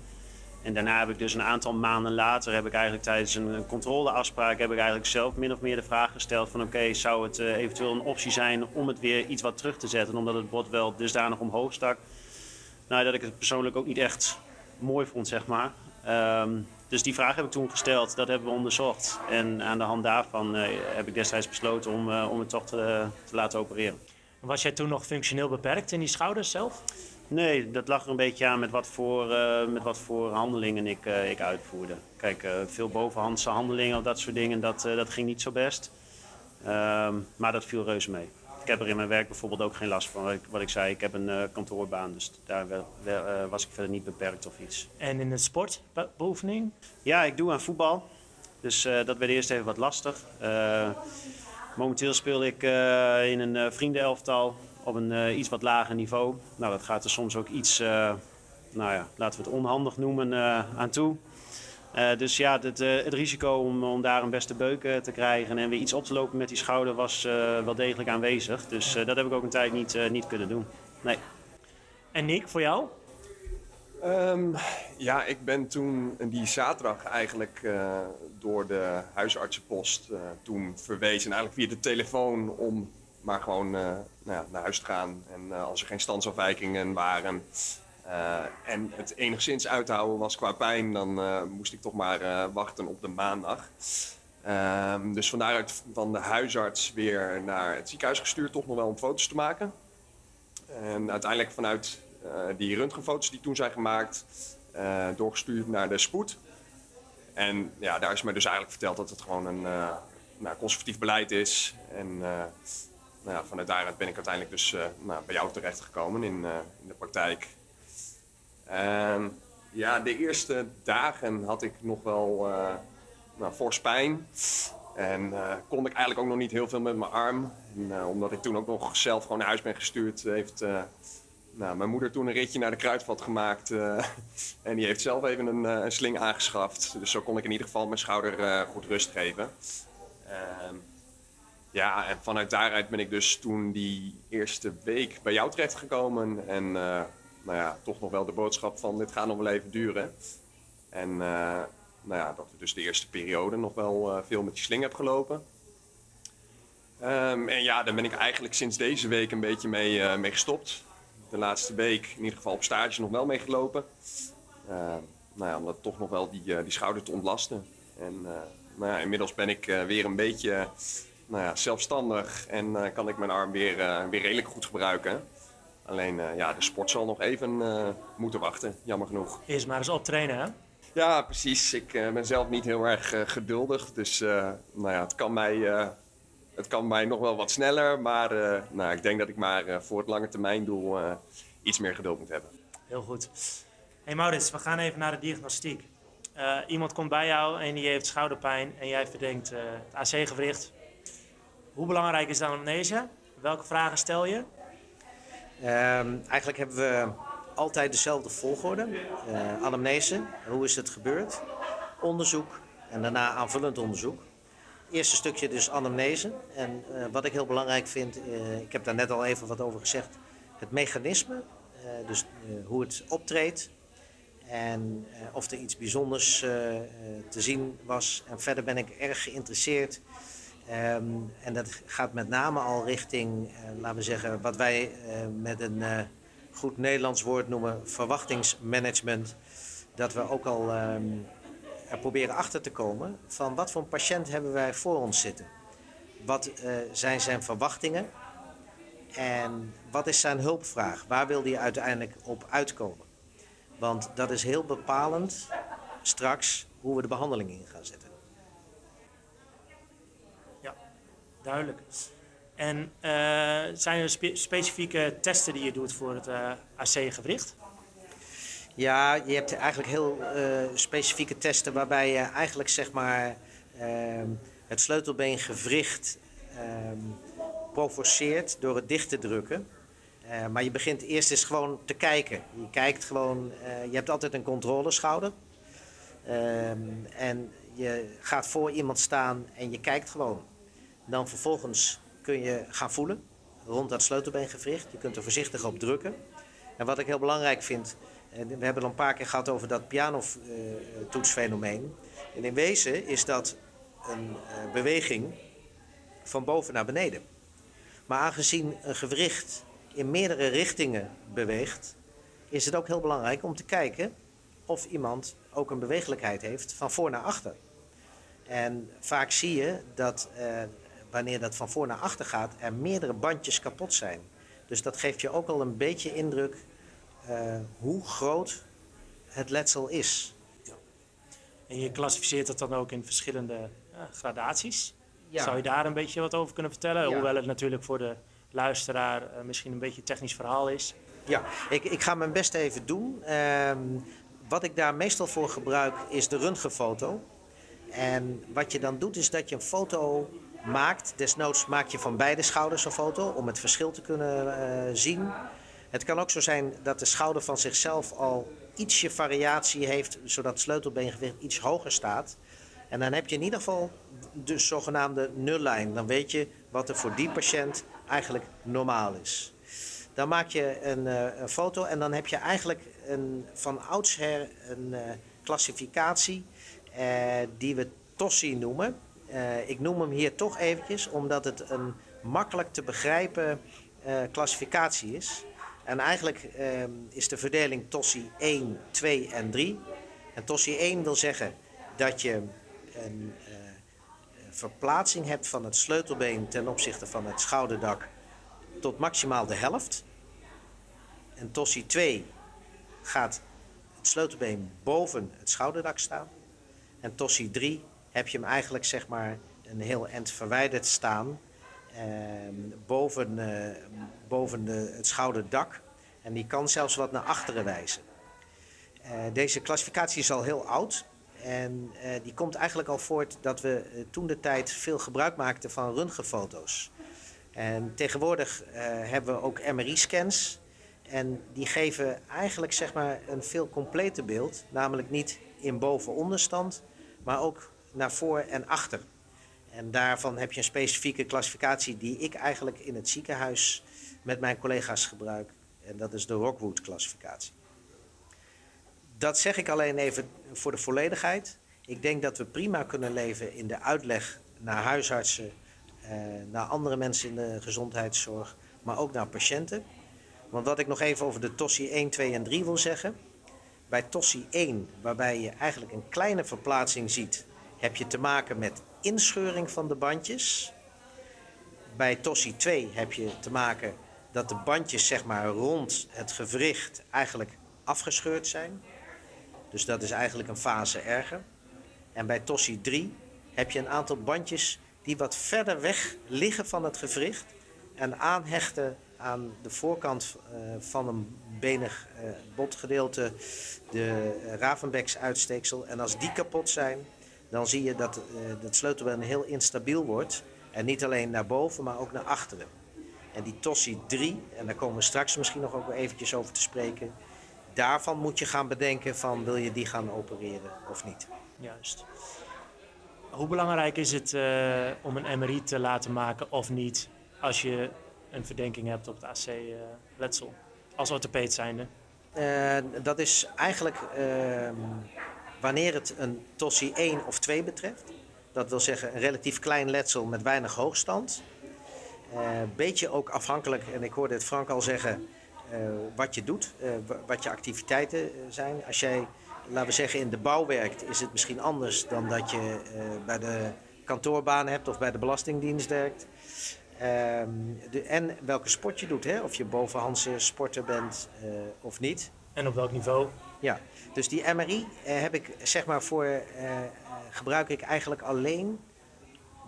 En daarna heb ik dus een aantal maanden later, heb ik eigenlijk tijdens een controleafspraak, heb ik eigenlijk zelf min of meer de vraag gesteld van oké, zou het eh, eventueel een optie zijn om het weer iets wat terug te zetten, omdat het bot wel dusdanig omhoog stak. Nou, dat ik het persoonlijk ook niet echt mooi vond, zeg maar. Ehm, dus die vraag heb ik toen gesteld, dat hebben we onderzocht. En aan de hand daarvan eh, heb ik destijds besloten om, eh, om het toch te, te laten opereren. Was jij toen nog functioneel beperkt in die schouders zelf? Nee, dat lag er een beetje aan met wat voor, eh, met wat voor handelingen ik, ik uitvoerde. Kijk, veel bovenhandse handelingen of dat soort dingen, dat, dat ging niet zo best. Ehm, maar dat viel reuze mee. Ik heb er in mijn werk bijvoorbeeld ook geen last van. Wat ik, wat ik zei, ik heb een eh, kantoorbaan, dus daar wel, wel, eh, was ik verder niet beperkt of iets. En in het sport, be- beoefening? Ja, ik doe aan voetbal. Dus eh, dat werd eerst even wat lastig. Momenteel speel ik in een vriendenelftal op een iets wat lager niveau. Nou, dat gaat er soms ook iets, nou ja, laten we het onhandig noemen, aan toe. Eh, dus ja, het, eh, het risico om, om daar een beste beuk eh, te krijgen en weer iets op te lopen met die schouder was eh, wel degelijk aanwezig. Dus eh, dat heb ik ook een tijd niet, eh, niet kunnen doen. Nee. En Nick, voor jou? Ehm, ja, ik ben toen die zaterdag eigenlijk eh, door de huisartsenpost eh, toen verwezen. Eigenlijk via de telefoon om maar gewoon eh, nou ja, naar huis te gaan. En eh, als er geen standsafwijkingen waren en het enigszins uit te houden was qua pijn, dan eh, moest ik toch maar eh, wachten op de maandag. Ehm, dus van daaruit van de huisarts weer naar het ziekenhuis gestuurd, toch nog wel om foto's te maken. En uiteindelijk vanuit eh, die röntgenfoto's die toen zijn gemaakt, eh, doorgestuurd naar de spoed. En ja, daar is me dus eigenlijk verteld dat het gewoon een eh, nou, conservatief beleid is. En eh, nou ja, vanuit daaruit ben ik uiteindelijk dus eh, nou, bij jou terechtgekomen in, eh, in de praktijk. En ja, de eerste dagen had ik nog wel eh nou, fors pijn. En eh, kon ik eigenlijk ook nog niet heel veel met mijn arm. En, eh, omdat ik toen ook nog zelf gewoon naar huis ben gestuurd, heeft nou, mijn moeder toen een ritje naar de kruidvat gemaakt. en die heeft zelf even een, een sling aangeschaft. Dus zo kon ik in ieder geval mijn schouder goed rust geven. Ehm, ja, en vanuit daaruit ben ik dus toen die eerste week bij jou terechtgekomen. En nou ja, toch nog wel de boodschap van dit gaat nog wel even duren. En eh, nou ja, dat ik dus de eerste periode nog wel eh, veel met die sling heb gelopen. Ehm, en ja, daar ben ik eigenlijk sinds deze week een beetje mee, eh, mee gestopt. De laatste week in ieder geval op stage nog wel mee gelopen. Ehm, nou ja, om dat toch nog wel die, die schouder te ontlasten. En nou ja, inmiddels ben ik weer een beetje nou ja, zelfstandig en kan ik mijn arm weer, weer redelijk goed gebruiken. Alleen eh, ja, de sport zal nog even eh, moeten wachten, jammer genoeg. Eerst maar eens optrainen, hè? Ja, precies. Ik eh, ben zelf niet heel erg geduldig. Dus nou ja, het, kan mij, het kan mij nog wel wat sneller. Maar nou, ik denk dat ik maar voor het lange termijn doel iets meer geduld moet hebben. Heel goed. hey Maurits, we gaan even naar de diagnostiek. Iemand komt bij jou en die heeft schouderpijn en jij verdenkt het AC-gewricht. Hoe belangrijk is de anamnese? Welke vragen stel je? Ehm, eigenlijk hebben we altijd dezelfde volgorde. Eh, anamnese, hoe is het gebeurd? Onderzoek en daarna aanvullend onderzoek. Eerste stukje dus anamnese. En eh, wat ik heel belangrijk vind, eh, ik heb daar net al even wat over gezegd, het mechanisme. dus hoe het optreedt en of er iets bijzonders te zien was. En verder ben ik erg geïnteresseerd Ehm, en dat gaat met name al richting, eh, laten we zeggen, wat wij eh, met een eh, goed Nederlands woord noemen verwachtingsmanagement. Dat we ook al ehm, er proberen achter te komen van wat voor een patiënt hebben wij voor ons zitten. Wat zijn zijn verwachtingen en wat is zijn hulpvraag? Waar wil hij uiteindelijk op uitkomen? Want dat is heel bepalend straks hoe we de behandeling in gaan zetten. Ja, duidelijk. En eh, zijn er spe- specifieke testen die je doet voor het eh, AC-gewricht? Ja, je hebt eigenlijk heel eh, specifieke testen waarbij je eigenlijk zeg maar ehm, het sleutelbeengewricht ehm provoceert door het dicht te drukken. Maar je begint eerst eens gewoon te kijken. Je kijkt gewoon, je hebt altijd een controleschouder. Ehm, en je gaat voor iemand staan en je kijkt gewoon. Dan vervolgens kun je gaan voelen rond dat sleutelbeengewricht. Je kunt er voorzichtig op drukken. En wat ik heel belangrijk vind, en we hebben al een paar keer gehad over dat pianotoetsfenomeen. En in wezen is dat een eh, beweging van boven naar beneden. Maar aangezien een gewricht in meerdere richtingen beweegt, is het ook heel belangrijk om te kijken of iemand ook een bewegelijkheid heeft van voor naar achter. En vaak zie je dat eh, wanneer dat van voor naar achter gaat, er meerdere bandjes kapot zijn. Dus dat geeft je ook al een beetje indruk eh, hoe groot het letsel is. En je klassificeert het dan ook in verschillende ja, gradaties. Ja. Zou je daar een beetje wat over kunnen vertellen? Ja. Hoewel het natuurlijk voor de luisteraar eh, misschien een beetje een technisch verhaal is. Ja, ik, ik ga mijn best even doen. Ehm, wat ik daar meestal voor gebruik is de röntgenfoto. En wat je dan doet is dat je een foto maakt. Desnoods maak je van beide schouders een foto om het verschil te kunnen eh, zien. Het kan ook zo zijn dat de schouder van zichzelf al ietsje variatie heeft, zodat het sleutelbeengewicht iets hoger staat. En dan heb je in ieder geval de zogenaamde nullijn. Dan weet je wat er voor die patiënt eigenlijk normaal is. Dan maak je een, eh, een foto en dan heb je eigenlijk een, van oudsher een eh, klassificatie die we TOSSI noemen. Eh, ik noem hem hier toch eventjes omdat het een makkelijk te begrijpen eh, klassificatie is. En eigenlijk eh, is de verdeling TOSSI 1, 2 en 3. En TOSSI 1 wil zeggen dat je een verplaatsing hebt van het sleutelbeen ten opzichte van het schouderdak tot maximaal de helft. En Tossie 2 gaat het sleutelbeen boven het schouderdak staan. En Tossie 3 heb je hem eigenlijk zeg maar een heel eind verwijderd staan. ehm, boven eh, boven de, het schouderdak. En die kan zelfs wat naar achteren wijzen. Eh, deze klassificatie is al heel oud. En eh, die komt eigenlijk al voort dat we eh, toen de tijd veel gebruik maakten van röntgenfoto's. En tegenwoordig eh, hebben we ook MRI-scans. En die geven eigenlijk zeg maar een veel completer beeld. Namelijk niet in boven-onderstand, maar ook naar voor en achter. En daarvan heb je een specifieke klassificatie die ik eigenlijk in het ziekenhuis met mijn collega's gebruik. En dat is de Rockwood-klassificatie. Dat zeg ik alleen even voor de volledigheid. Ik denk dat we prima kunnen leven in de uitleg naar huisartsen, eh, naar andere mensen in de gezondheidszorg, maar ook naar patiënten. Want wat ik nog even over de TOSSI 1, 2 en 3 wil zeggen. Bij TOSSI 1, waarbij je eigenlijk een kleine verplaatsing ziet, heb je te maken met inscheuring van de bandjes. Bij TOSSI 2 heb je te maken dat de bandjes zeg maar rond het gewricht eigenlijk afgescheurd zijn. Dus dat is eigenlijk een fase erger. En bij Tossi 3 heb je een aantal bandjes die wat verder weg liggen van het gewricht en aanhechten aan de voorkant eh, van een benig eh, botgedeelte, de Ravenbecks uitsteeksel. En als die kapot zijn, dan zie je dat eh, het sleutelbeen heel instabiel wordt. En niet alleen naar boven, maar ook naar achteren. En die Tossi 3, en daar komen we straks misschien nog ook eventjes over te spreken. Daarvan moet je gaan bedenken van wil je die gaan opereren of niet. Juist. Hoe belangrijk is het eh, om een MRI te laten maken of niet als je een verdenking hebt op het AC-letsel? als orthopeed zijnde. Eh, dat is eigenlijk ehm, wanneer het een Tossi 1 of 2 betreft. Dat wil zeggen een relatief klein letsel met weinig hoogstand. Een beetje ook afhankelijk, en ik hoorde het Frank al zeggen, eh, wat je doet, eh, wa- wat je activiteiten eh, zijn. Als jij, laten we zeggen, in de bouw werkt, is het misschien anders dan dat je eh, bij de kantoorbaan hebt of bij de Belastingdienst werkt. Ehm, de, en welke sport je doet, hè? of je bovenhandse sporter bent eh, of niet. En op welk niveau? Ja, dus die MRI eh, heb ik zeg maar voor eh, gebruik ik eigenlijk alleen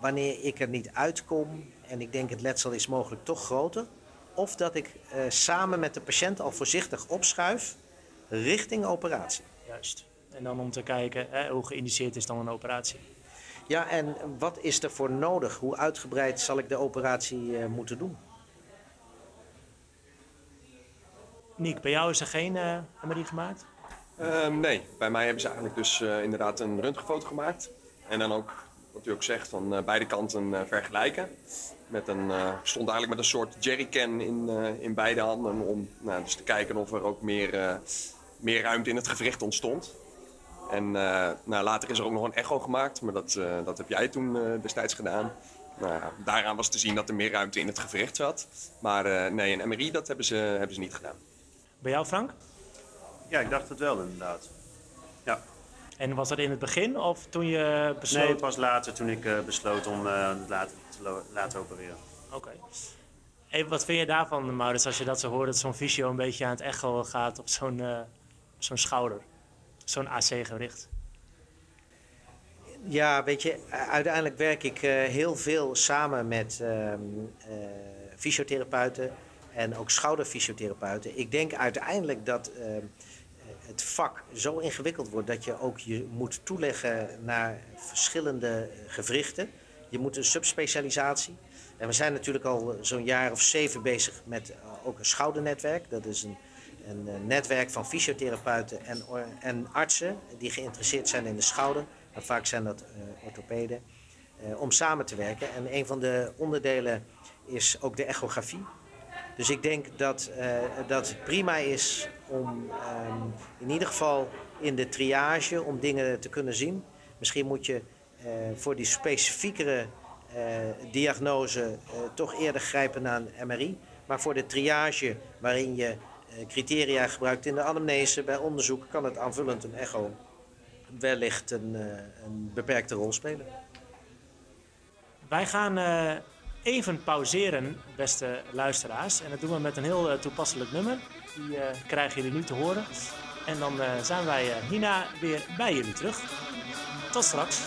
wanneer ik er niet uitkom en ik denk het letsel is mogelijk toch groter. Of dat ik eh, samen met de patiënt al voorzichtig opschuif richting operatie. Juist. En dan om te kijken hè, hoe geïndiceerd is dan een operatie. Ja, en wat is er voor nodig? Hoe uitgebreid zal ik de operatie eh, moeten doen? Niek, bij jou is er geen MRI gemaakt? Ehm, nee, bij mij hebben ze eigenlijk dus eh, inderdaad een röntgenfoto gemaakt. En dan ook, wat u ook zegt, van eh, beide kanten eh, vergelijken. Met een, stond eigenlijk met een soort jerrycan in, in beide handen. Om nou, dus te kijken of er ook meer, meer ruimte in het gewricht ontstond. En nou, later is er ook nog een echo gemaakt, maar dat, dat heb jij toen destijds gedaan. Nou, daaraan was te zien dat er meer ruimte in het gewricht zat. Maar nee, een MRI dat hebben ze, hebben ze niet gedaan. Bij jou, Frank? Ja, ik dacht het wel inderdaad. Ja. En was dat in het begin of toen je besloot? Nee, pas later toen ik eh, besloot om eh, het laten, te laten opereren. Oké. Hey, wat vind je daarvan, Maurits, als je dat zo hoort, dat zo'n fysio een beetje aan het echo gaat op zo'n eh, zo'n schouder, zo'n AC-gewricht? Ja, weet je, uiteindelijk werk ik eh, heel veel samen met ehm, eh, fysiotherapeuten en ook schouderfysiotherapeuten. Ik denk uiteindelijk dat ehm, het vak zo ingewikkeld wordt dat je ook je moet toeleggen naar verschillende gewrichten. Je moet een subspecialisatie. En we zijn natuurlijk al zo'n jaar of zeven bezig met eh, ook een schoudernetwerk. Dat is een, een, eh, netwerk van fysiotherapeuten en, en artsen die geïnteresseerd zijn in de schouder. Maar vaak zijn dat eh, orthopeden. eh, om samen te werken. En een van de onderdelen is ook de echografie. Dus ik denk dat, eh, dat prima is om ehm, in ieder geval in de triage om dingen te kunnen zien. Misschien moet je eh, voor die specifiekere eh, diagnose eh, toch eerder grijpen naar een MRI. Maar voor de triage waarin je criteria gebruikt in de anamnese bij onderzoek kan het aanvullend een echo wellicht een, een beperkte rol spelen. Wij gaan even pauzeren, beste luisteraars. En dat doen we met een heel toepasselijk nummer. Die eh, krijgen jullie nu te horen. En dan eh, zijn wij eh, hierna weer bij jullie terug. Tot straks.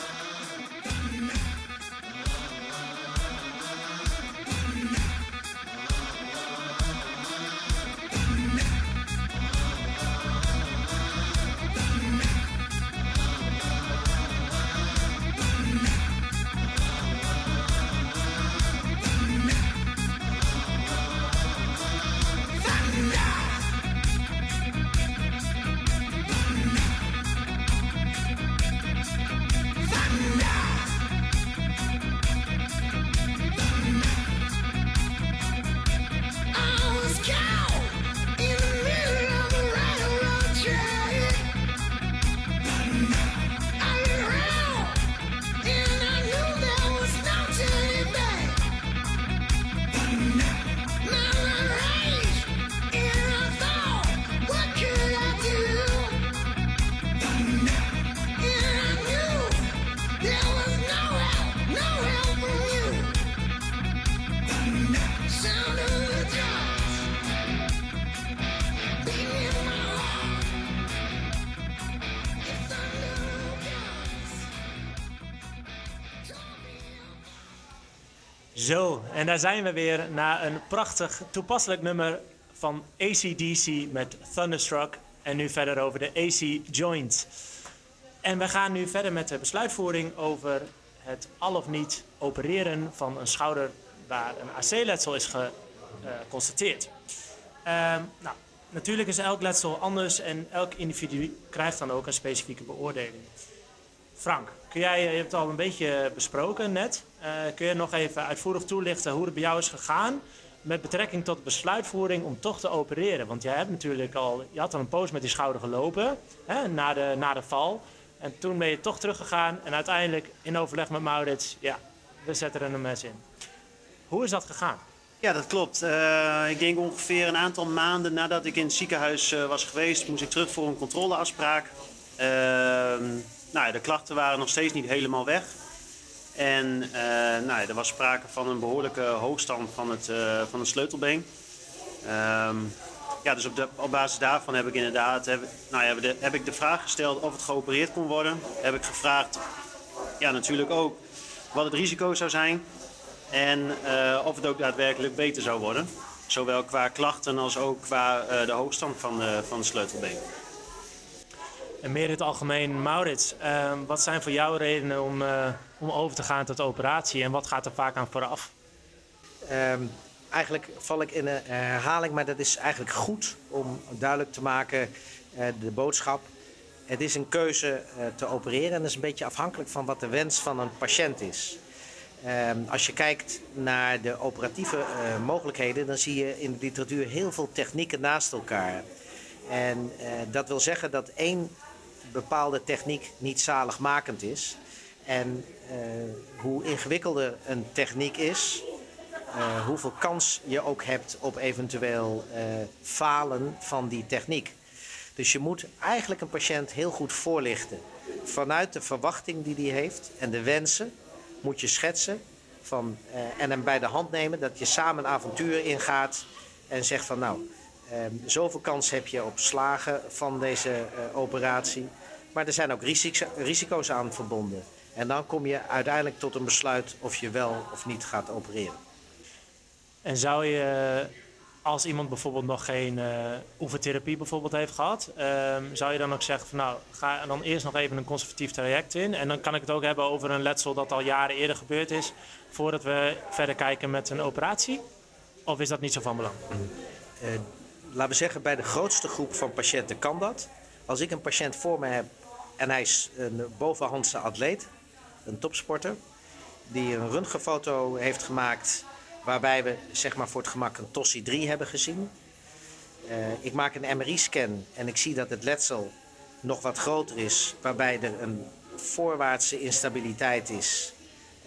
Daar zijn we weer na een prachtig toepasselijk nummer van ACDC met Thunderstruck. En nu verder over de AC Joint. En we gaan nu verder met de besluitvoering over het al of niet opereren van een schouder waar een AC-letsel is geconstateerd. Ehm, nou, natuurlijk is elk letsel anders en elk individu krijgt dan ook een specifieke beoordeling. Frank, kun jij, je hebt het al een beetje besproken net. Eh, kun je nog even uitvoerig toelichten hoe het bij jou is gegaan met betrekking tot besluitvoering om toch te opereren? Want jij hebt natuurlijk al, je had al een poos met die schouder gelopen hè, na, de, na de val. En toen ben je toch teruggegaan en uiteindelijk in overleg met Maurits, ja, we zetten er een mes in. Hoe is dat gegaan? Ja, dat klopt. Eh, ik denk ongeveer een aantal maanden nadat ik in het ziekenhuis eh, was geweest, moest ik terug voor een controleafspraak. Ehm, nou ja, de klachten waren nog steeds niet helemaal weg. En eh, nou ja, er was sprake van een behoorlijke hoogstand van het, eh, van het sleutelbeen. Ehm, ja, dus op, de, op basis daarvan heb ik inderdaad heb, nou ja, de, heb ik de vraag gesteld of het geopereerd kon worden. Heb ik gevraagd, ja, natuurlijk ook, wat het risico zou zijn. En eh, of het ook daadwerkelijk beter zou worden. Zowel qua klachten als ook qua de hoogstand van van de sleutelbeen. En meer in het algemeen, Maurits, eh, wat zijn voor jou redenen om, eh, om over te gaan tot operatie en wat gaat er vaak aan vooraf? Ehm, eigenlijk val ik in een herhaling, maar dat is eigenlijk goed om duidelijk te maken eh, de boodschap. Het is een keuze eh, te opereren en dat is een beetje afhankelijk van wat de wens van een patiënt is. Ehm, als je kijkt naar de operatieve mogelijkheden, dan zie je in de literatuur heel veel technieken naast elkaar. En dat wil zeggen dat één bepaalde techniek niet zaligmakend is. En eh, hoe ingewikkelder een techniek is, eh, hoeveel kans je ook hebt op eventueel eh, falen van die techniek. Dus je moet eigenlijk een patiënt heel goed voorlichten. Vanuit de verwachting die hij heeft en de wensen moet je schetsen Van, en hem bij de hand nemen, dat je samen een avontuur ingaat en zegt van nou, ehm, zoveel kans heb je op slagen van deze operatie. Maar er zijn ook risico's, aan verbonden. En dan kom je uiteindelijk tot een besluit of je wel of niet gaat opereren. En zou je, als iemand bijvoorbeeld nog geen eh oefentherapie bijvoorbeeld heeft gehad, ehm, zou je dan ook zeggen van nou, ga dan eerst nog even een conservatief traject in. En dan kan ik het ook hebben over een letsel dat al jaren eerder gebeurd is, voordat we verder kijken met een operatie? Of is dat niet zo van belang? Eh, laten we zeggen, bij de grootste groep van patiënten kan dat. Als ik een patiënt voor me heb en hij is een bovenhandse atleet, een topsporter, die een röntgenfoto heeft gemaakt waarbij we zeg maar voor het gemak een TOSI 3 hebben gezien. Eh, ik maak een MRI-scan en ik zie dat het letsel nog wat groter is, waarbij er een voorwaartse instabiliteit is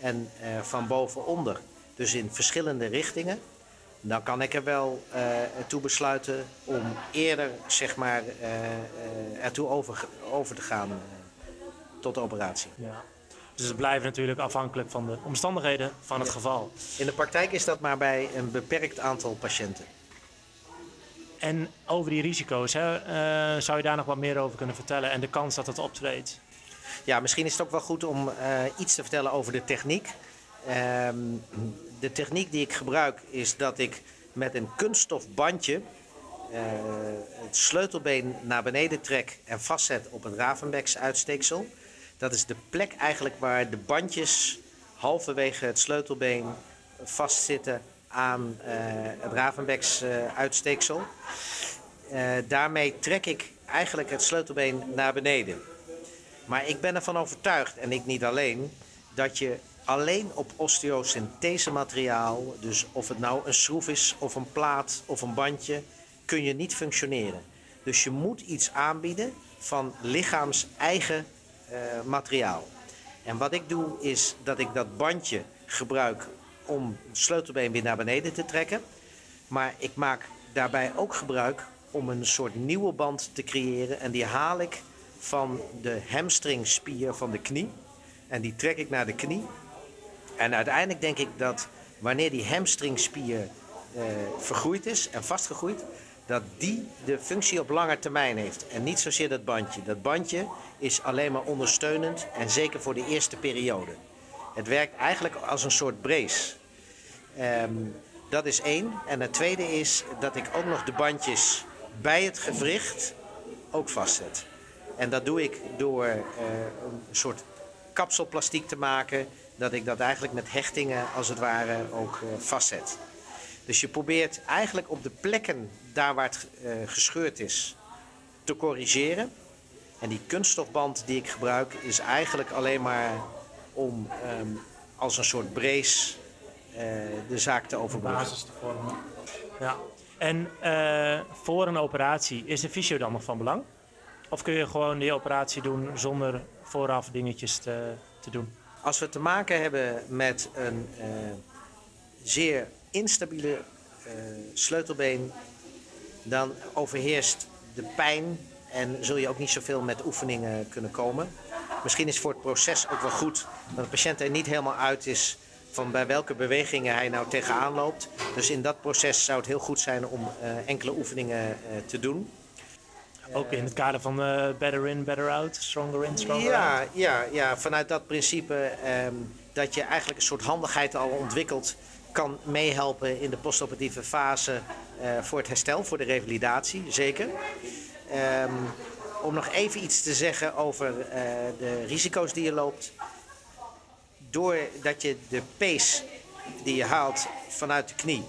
en eh, van bovenonder, dus in verschillende richtingen. Dan kan ik er wel eh, toe besluiten om eerder zeg maar, eh, eh, ertoe over, over te gaan tot de operatie. Ja. Dus het blijft natuurlijk afhankelijk van de omstandigheden van het geval. In de praktijk is dat maar bij een beperkt aantal patiënten. En over die risico's, hè, zou je daar nog wat meer over kunnen vertellen en de kans dat het optreedt? Ja, misschien is het ook wel goed om iets te vertellen over de techniek. Ehm, de techniek die ik gebruik is dat ik met een kunststof bandje eh, het sleutelbeen naar beneden trek en vastzet op het Ravenbecks uitsteeksel. Dat is de plek eigenlijk waar de bandjes halverwege het sleutelbeen vastzitten aan eh, het Ravenbecks uitsteeksel. Eh, daarmee trek ik eigenlijk het sleutelbeen naar beneden. Maar ik ben ervan overtuigd, en ik niet alleen, dat je alleen op osteosynthese materiaal, dus of het nou een schroef is of een plaat of een bandje, kun je niet functioneren. Dus je moet iets aanbieden van lichaams eigen eh, materiaal. En wat ik doe is dat ik dat bandje gebruik om het sleutelbeen weer naar beneden te trekken. Maar ik maak daarbij ook gebruik om een soort nieuwe band te creëren. En die haal ik van de hamstringspier van de knie. En die trek ik naar de knie. En uiteindelijk denk ik dat wanneer die hamstringspier eh, vergroeid is en vastgegroeid, dat die de functie op lange termijn heeft. En niet zozeer dat bandje. Dat bandje is alleen maar ondersteunend en zeker voor de eerste periode. Het werkt eigenlijk als een soort brace. Ehm, dat is één. En het tweede is dat ik ook nog de bandjes bij het gewricht ook vastzet. En dat doe ik door eh, een soort kapselplastiek te maken. Dat ik dat eigenlijk met hechtingen als het ware ook eh, vastzet. Dus je probeert eigenlijk op de plekken daar waar het eh, gescheurd is te corrigeren. En die kunststofband die ik gebruik is eigenlijk alleen maar om ehm, als een soort brace eh, de zaak te overbruggen. basis te vormen. Ja. En voor een operatie, is de fysio dan nog van belang? Of kun je gewoon die operatie doen zonder vooraf dingetjes te, te doen? Als we te maken hebben met een eh, zeer instabiele eh, sleutelbeen, dan overheerst de pijn en zul je ook niet zoveel met oefeningen kunnen komen. Misschien is voor het proces ook wel goed dat de patiënt er niet helemaal uit is van bij welke bewegingen hij nou tegenaan loopt. Dus in dat proces zou het heel goed zijn om eh, enkele oefeningen te doen. Ook in het kader van eh, better in, better out, stronger in, stronger out. Ja, ja, ja, vanuit dat principe ehm, dat je eigenlijk een soort handigheid al ontwikkelt, kan meehelpen in de postoperatieve fase eh, voor het herstel, voor de revalidatie, zeker. Ehm, om nog even iets te zeggen over eh, de risico's die je loopt. Doordat je de pace die je haalt vanuit de knie,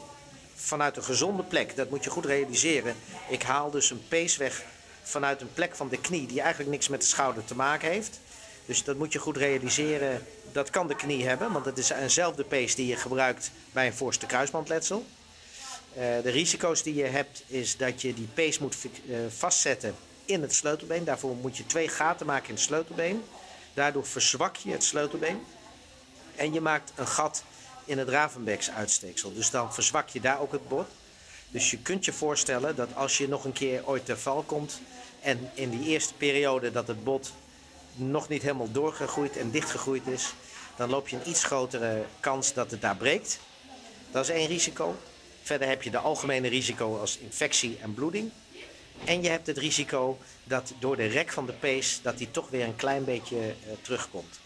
vanuit een gezonde plek, dat moet je goed realiseren. Ik haal dus een pace weg vanuit een plek van de knie die eigenlijk niks met de schouder te maken heeft. Dus dat moet je goed realiseren. Dat kan de knie hebben, want het is eenzelfde pace die je gebruikt bij een voorste kruisbandletsel. Eh, de risico's die je hebt is dat je die pace moet eh, vastzetten in het sleutelbeen. Daarvoor moet je twee gaten maken in het sleutelbeen. Daardoor verzwak je het sleutelbeen. En je maakt een gat in het Ravenbecks uitsteeksel. Dus dan verzwak je daar ook het bot. Dus je kunt je voorstellen dat als je nog een keer ooit ter val komt... en in die eerste periode dat het bot nog niet helemaal doorgegroeid en dichtgegroeid is... dan loop je een iets grotere kans dat het daar breekt. Dat is één risico. Verder heb je de algemene risico als infectie en bloeding. En je hebt het risico dat door de rek van de pees dat die toch weer een klein beetje eh, terugkomt.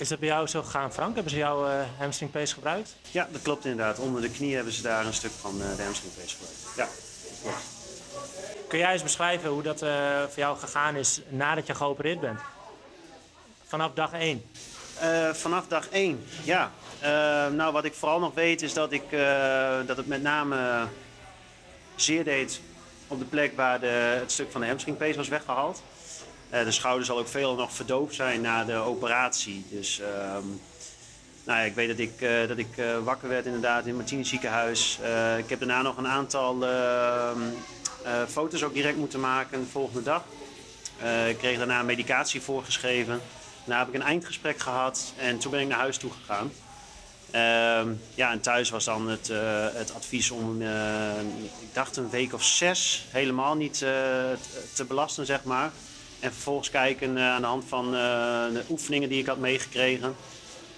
Is dat bij jou zo gegaan, Frank? Hebben ze jouw eh hamstringpees gebruikt? Ja, dat klopt inderdaad. Onder de knie hebben ze daar een stuk van eh, de hamstringpees gebruikt. Ja, klopt. Kun jij eens beschrijven hoe dat eh, voor jou gegaan is nadat je geopereerd bent? Vanaf dag 1. Eh, vanaf dag 1, ja. Nou, wat ik vooral nog weet is dat, ik, dat het met name zeer deed op de plek waar de, het stuk van de hamstringpees was weggehaald. Eh, de schouder zal ook veel nog verdoofd zijn na de operatie. Dus ehm, nou ja, ik weet dat ik, eh, dat ik eh, wakker werd inderdaad in Martini ziekenhuis. Ik heb daarna nog een aantal ehm, eh, foto's ook direct moeten maken de volgende dag. Ik kreeg daarna medicatie voorgeschreven. Daarna heb ik een eindgesprek gehad en toen ben ik naar huis toe gegaan. Ehm, ja, en thuis was dan het, het advies om, ik dacht een week of zes, helemaal niet te belasten, zeg maar. En vervolgens kijken eh, aan de hand van eh, de oefeningen die ik had meegekregen.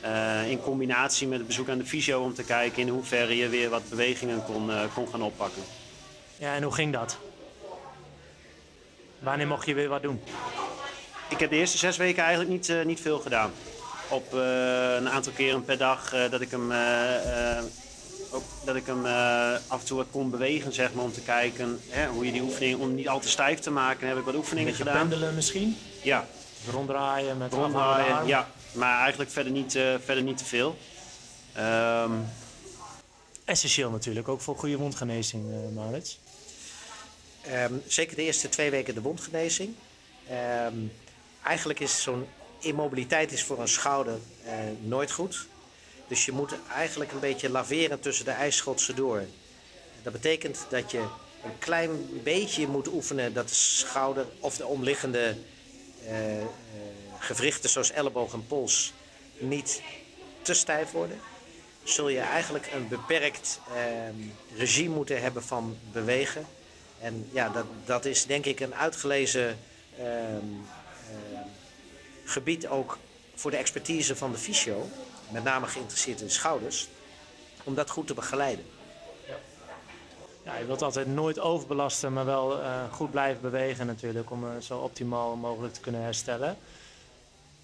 eh, in combinatie met het bezoek aan de fysio om te kijken in hoeverre je weer wat bewegingen kon, kon gaan oppakken. Ja, en hoe ging dat? Wanneer mocht je weer wat doen? Ik heb de eerste zes weken eigenlijk niet, niet veel gedaan. Op een aantal keren per dag dat ik hem, ook, dat ik hem eh, af en toe wat kon bewegen, zeg maar, om te kijken hè, hoe je die oefening, om niet al te stijf te maken, heb ik wat oefeningen Beetje gedaan. pendelen misschien? Ja, Ronddraaien met ronddraaien, ja. Maar eigenlijk verder niet, eh, verder niet te veel. Ehm, Essentieel natuurlijk, ook voor goede wondgenezing, eh Maurits. Ehm, zeker de eerste twee weken de wondgenezing. Ehm, eigenlijk is zo'n immobiliteit is voor een schouder eh, nooit goed. Dus je moet eigenlijk een beetje laveren tussen de ijsschotsen door. Dat betekent dat je een klein beetje moet oefenen dat de schouder of de omliggende eh, eh, gewrichten zoals elleboog en pols niet te stijf worden. Zul je eigenlijk een beperkt ehm, regime moeten hebben van bewegen. En ja, dat, dat is denk ik een uitgelezen ehm, ehm, gebied ook voor de expertise van de fysio. Met name geïnteresseerd in schouders. Om dat goed te begeleiden. Ja, je wilt altijd nooit overbelasten, maar wel eh, goed blijven bewegen natuurlijk, om eh, zo optimaal mogelijk te kunnen herstellen.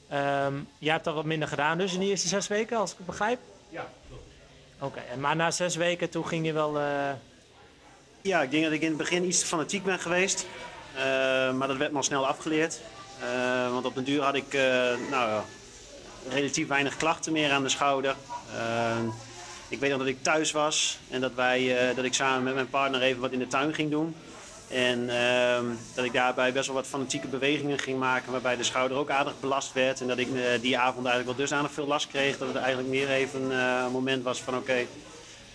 Ehm jij hebt al wat minder gedaan dus in de eerste zes weken, als ik het begrijp? Ja, Oké, en maar na zes weken toen ging je wel... eh, Ja, ik denk dat ik in het begin iets te fanatiek ben geweest. Eh, maar dat werd me al snel afgeleerd. Eh, want op den duur had ik eh, nou, ja, relatief weinig klachten meer aan de schouder. Eh, ik weet nog dat ik thuis was en dat, wij, eh, dat ik samen met mijn partner even wat in de tuin ging doen. En ehm, dat ik daarbij best wel wat fanatieke bewegingen ging maken, waarbij de schouder ook aardig belast werd. En dat ik eh, die avond eigenlijk wel dusdanig veel last kreeg, dat het eigenlijk meer even eh, een moment was van oké,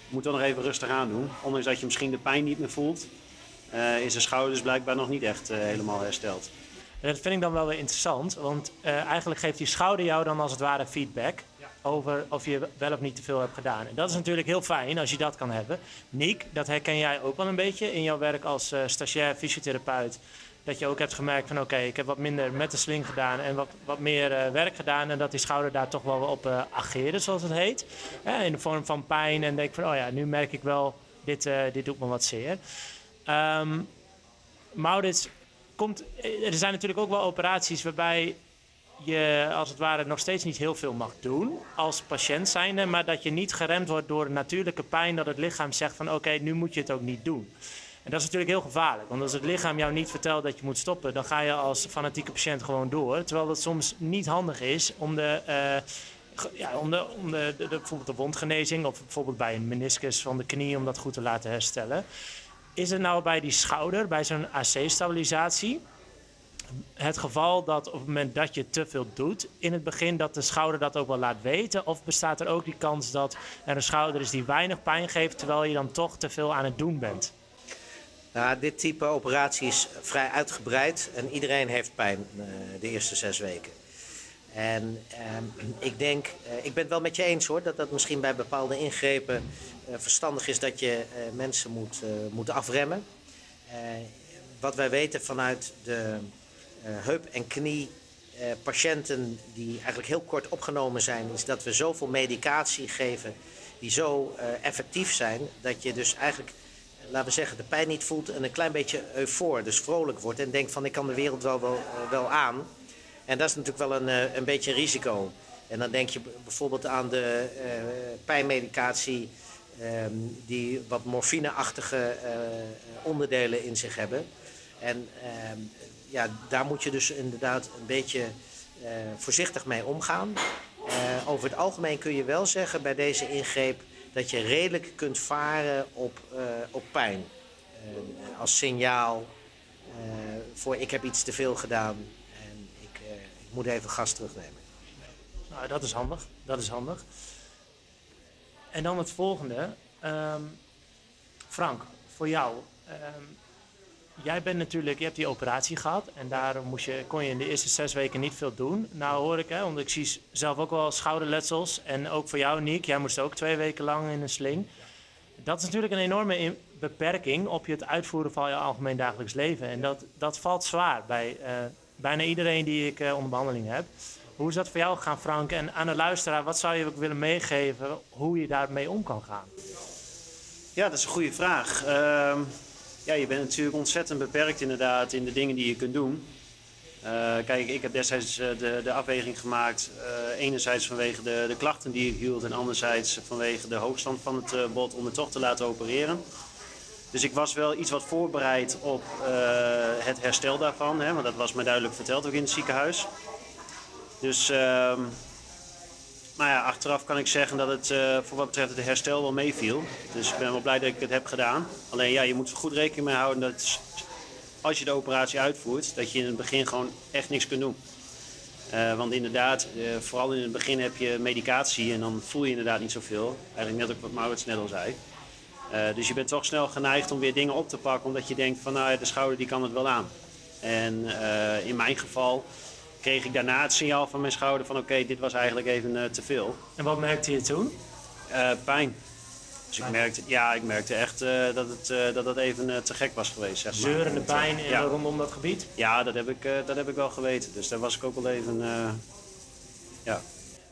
moet wel nog even rustig aan doen. Ondanks dat je misschien de pijn niet meer voelt, is de schouder dus blijkbaar nog niet echt helemaal hersteld. En dat vind ik dan wel weer interessant, want eh, eigenlijk geeft die schouder jou dan als het ware feedback over of je wel of niet te veel hebt gedaan. En dat is natuurlijk heel fijn als je dat kan hebben. Niek, dat herken jij ook wel een beetje in jouw werk als eh, stagiair fysiotherapeut. Dat je ook hebt gemerkt van oké, ik heb wat minder met de sling gedaan en wat, wat meer eh, werk gedaan. En dat die schouder daar toch wel op ageerde, zoals het heet. Ja, in de vorm van pijn en denk van oh ja, nu merk ik wel, dit, dit doet me wat zeer. Ehm Maurits, eh, er zijn natuurlijk ook wel operaties waarbij je als het ware nog steeds niet heel veel mag doen als patiënt zijnde, maar dat je niet geremd wordt door natuurlijke pijn dat het lichaam zegt van oké, nu moet je het ook niet doen. En dat is natuurlijk heel gevaarlijk, want als het lichaam jou niet vertelt dat je moet stoppen, dan ga je als fanatieke patiënt gewoon door. Terwijl het soms niet handig is om de, eh, ja, om de, om de, de- bijvoorbeeld de wondgenezing of bijvoorbeeld bij een meniscus van de knie om dat goed te laten herstellen. Is het nou bij die schouder, bij zo'n AC-stabilisatie, het geval dat op het moment dat je te veel doet in het begin, dat de schouder dat ook wel laat weten? Of bestaat er ook die kans dat er een schouder is die weinig pijn geeft, terwijl je dan toch te veel aan het doen bent? Nou, dit type operatie is vrij uitgebreid en iedereen heeft pijn eh, de eerste zes weken. En ehm, ik denk, eh, ik ben het wel met je eens hoor, dat dat misschien bij bepaalde ingrepen verstandig is dat je eh, mensen moet, eh, moet afremmen. Eh, wat wij weten vanuit de eh, heup- en knie eh, patiënten die eigenlijk heel kort opgenomen zijn, is dat we zoveel medicatie geven die zo eh, effectief zijn, dat je dus eigenlijk, eh, laten we zeggen, de pijn niet voelt en een klein beetje eufoor, dus vrolijk wordt en denkt van ik kan de wereld wel, wel, eh, aan. En dat is natuurlijk wel een, eh, een beetje risico. En dan denk je bijvoorbeeld aan de eh, pijnmedicatie die wat morfineachtige eh, onderdelen in zich hebben. En ehm, ja, daar moet je dus inderdaad een beetje eh, voorzichtig mee omgaan. Eh, over het algemeen kun je wel zeggen bij deze ingreep dat je redelijk kunt varen op, op pijn. Eh, als signaal voor ik heb iets te veel gedaan en ik, ik moet even gas terugnemen. Nou, dat is handig. Dat is handig. En dan het volgende. Ehm, Frank, voor jou. Ehm, jij bent natuurlijk, je hebt die operatie gehad en daarom moest je, kon je in de eerste zes weken niet veel doen. Nou hoor ik, hè, want ik zie zelf ook wel schouderletsels. En ook voor jou, Niek, jij moest ook twee weken lang in een sling. Dat is natuurlijk een enorme in- beperking op je het uitvoeren van je algemeen dagelijks leven. En dat, dat valt zwaar bij eh, bijna iedereen die ik eh, onder behandeling heb. Hoe is dat voor jou gegaan, Frank? En aan de luisteraar, wat zou je ook willen meegeven hoe je daarmee om kan gaan? Ja, dat is een goede vraag. Ehm, ja, je bent natuurlijk ontzettend beperkt inderdaad in de dingen die je kunt doen. Eh, kijk, ik heb destijds eh, de, de afweging gemaakt. eh, enerzijds vanwege de, de klachten die ik hield en anderzijds vanwege de hoogstand van het bot om het toch te laten opereren. Dus ik was wel iets wat voorbereid op het herstel daarvan. Hè, want dat was me duidelijk verteld ook in het ziekenhuis. Dus ehm, maar ja, achteraf kan ik zeggen dat het eh, voor wat betreft het herstel wel meeviel. Dus ik ben wel blij dat ik het heb gedaan. Alleen ja, je moet er goed rekening mee houden dat als je de operatie uitvoert, dat je in het begin gewoon echt niks kunt doen. Eh, want inderdaad, eh, vooral in het begin heb je medicatie en dan voel je inderdaad niet zoveel. Eigenlijk net ook wat Maurits net al zei. Dus je bent toch snel geneigd om weer dingen op te pakken, omdat je denkt van nou, ja, de schouder die kan het wel aan. En in mijn geval kreeg ik daarna het signaal van mijn schouder van oké, dit was eigenlijk even eh, te veel. En wat merkte je toen? Eh, pijn. Dus ik merkte, ja, ik merkte echt eh, dat, het, dat het even te gek was geweest. Zeg maar. Zeurende pijn ja. rondom dat gebied? Ja, dat heb, ik, dat heb ik wel geweten. Dus daar was ik ook wel even. ja.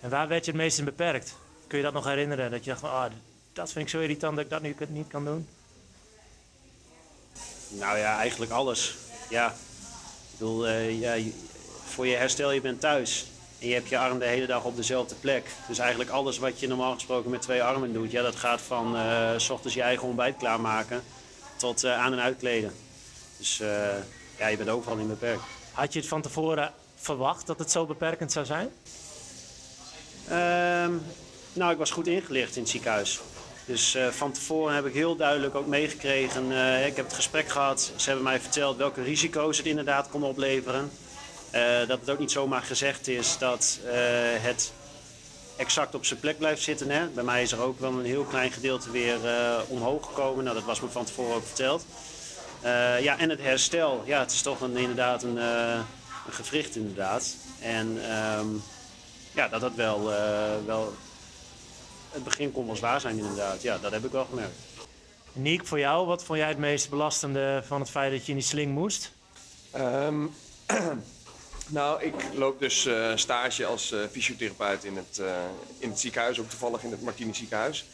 En waar werd je het meest in beperkt? Kun je dat nog herinneren? Dat je dacht van, ah, dat vind ik zo irritant dat ik dat nu niet kan doen? Nou ja, eigenlijk alles. Ja. Ik bedoel, ja, voor je herstel, je bent thuis. En je hebt je arm de hele dag op dezelfde plek. Dus eigenlijk alles wat je normaal gesproken met twee armen doet, ja, dat gaat van eh, s ochtends je eigen ontbijt klaarmaken tot eh, aan en uitkleden. Dus eh, ja, je bent overal in beperkt. Had je het van tevoren verwacht dat het zo beperkend zou zijn? Ehm, nou, ik was goed ingelicht in het ziekenhuis. Dus van tevoren heb ik heel duidelijk ook meegekregen. ik heb het gesprek gehad. Ze hebben mij verteld welke risico's het inderdaad kon opleveren. Eh, dat het ook niet zomaar gezegd is dat eh, het exact op zijn plek blijft zitten. Hè? Bij mij is er ook wel een heel klein gedeelte weer eh, omhoog gekomen. Nou, dat was me van tevoren ook verteld. Eh, ja, en het herstel. Ja, het is toch een, inderdaad een, eh, een gewricht inderdaad. En ehm, ja, dat dat wel, eh, wel... Het begin kon wel zwaar zijn inderdaad. Ja, dat heb ik wel gemerkt. Niek, voor jou, wat vond jij het meest belastende van het feit dat je in die sling moest? Ehm, nou, ik loop dus eh, stage als eh, fysiotherapeut in het, eh, in het ziekenhuis, ook toevallig in het Martini ziekenhuis.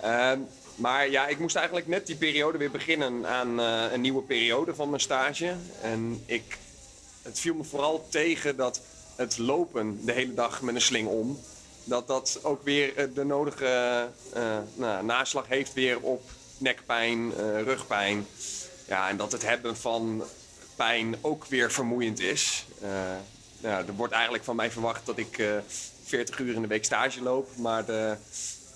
Ehm, maar ja, ik moest eigenlijk net die periode weer beginnen aan een nieuwe periode van mijn stage. En ik, het viel me vooral tegen dat het lopen de hele dag met een sling om, dat dat ook weer de nodige nou, naslag heeft weer op nekpijn, rugpijn. Ja, en dat het hebben van pijn ook weer vermoeiend is. Eh, nou, er wordt eigenlijk van mij verwacht dat ik eh 40 uur in de week stage loop. Maar de,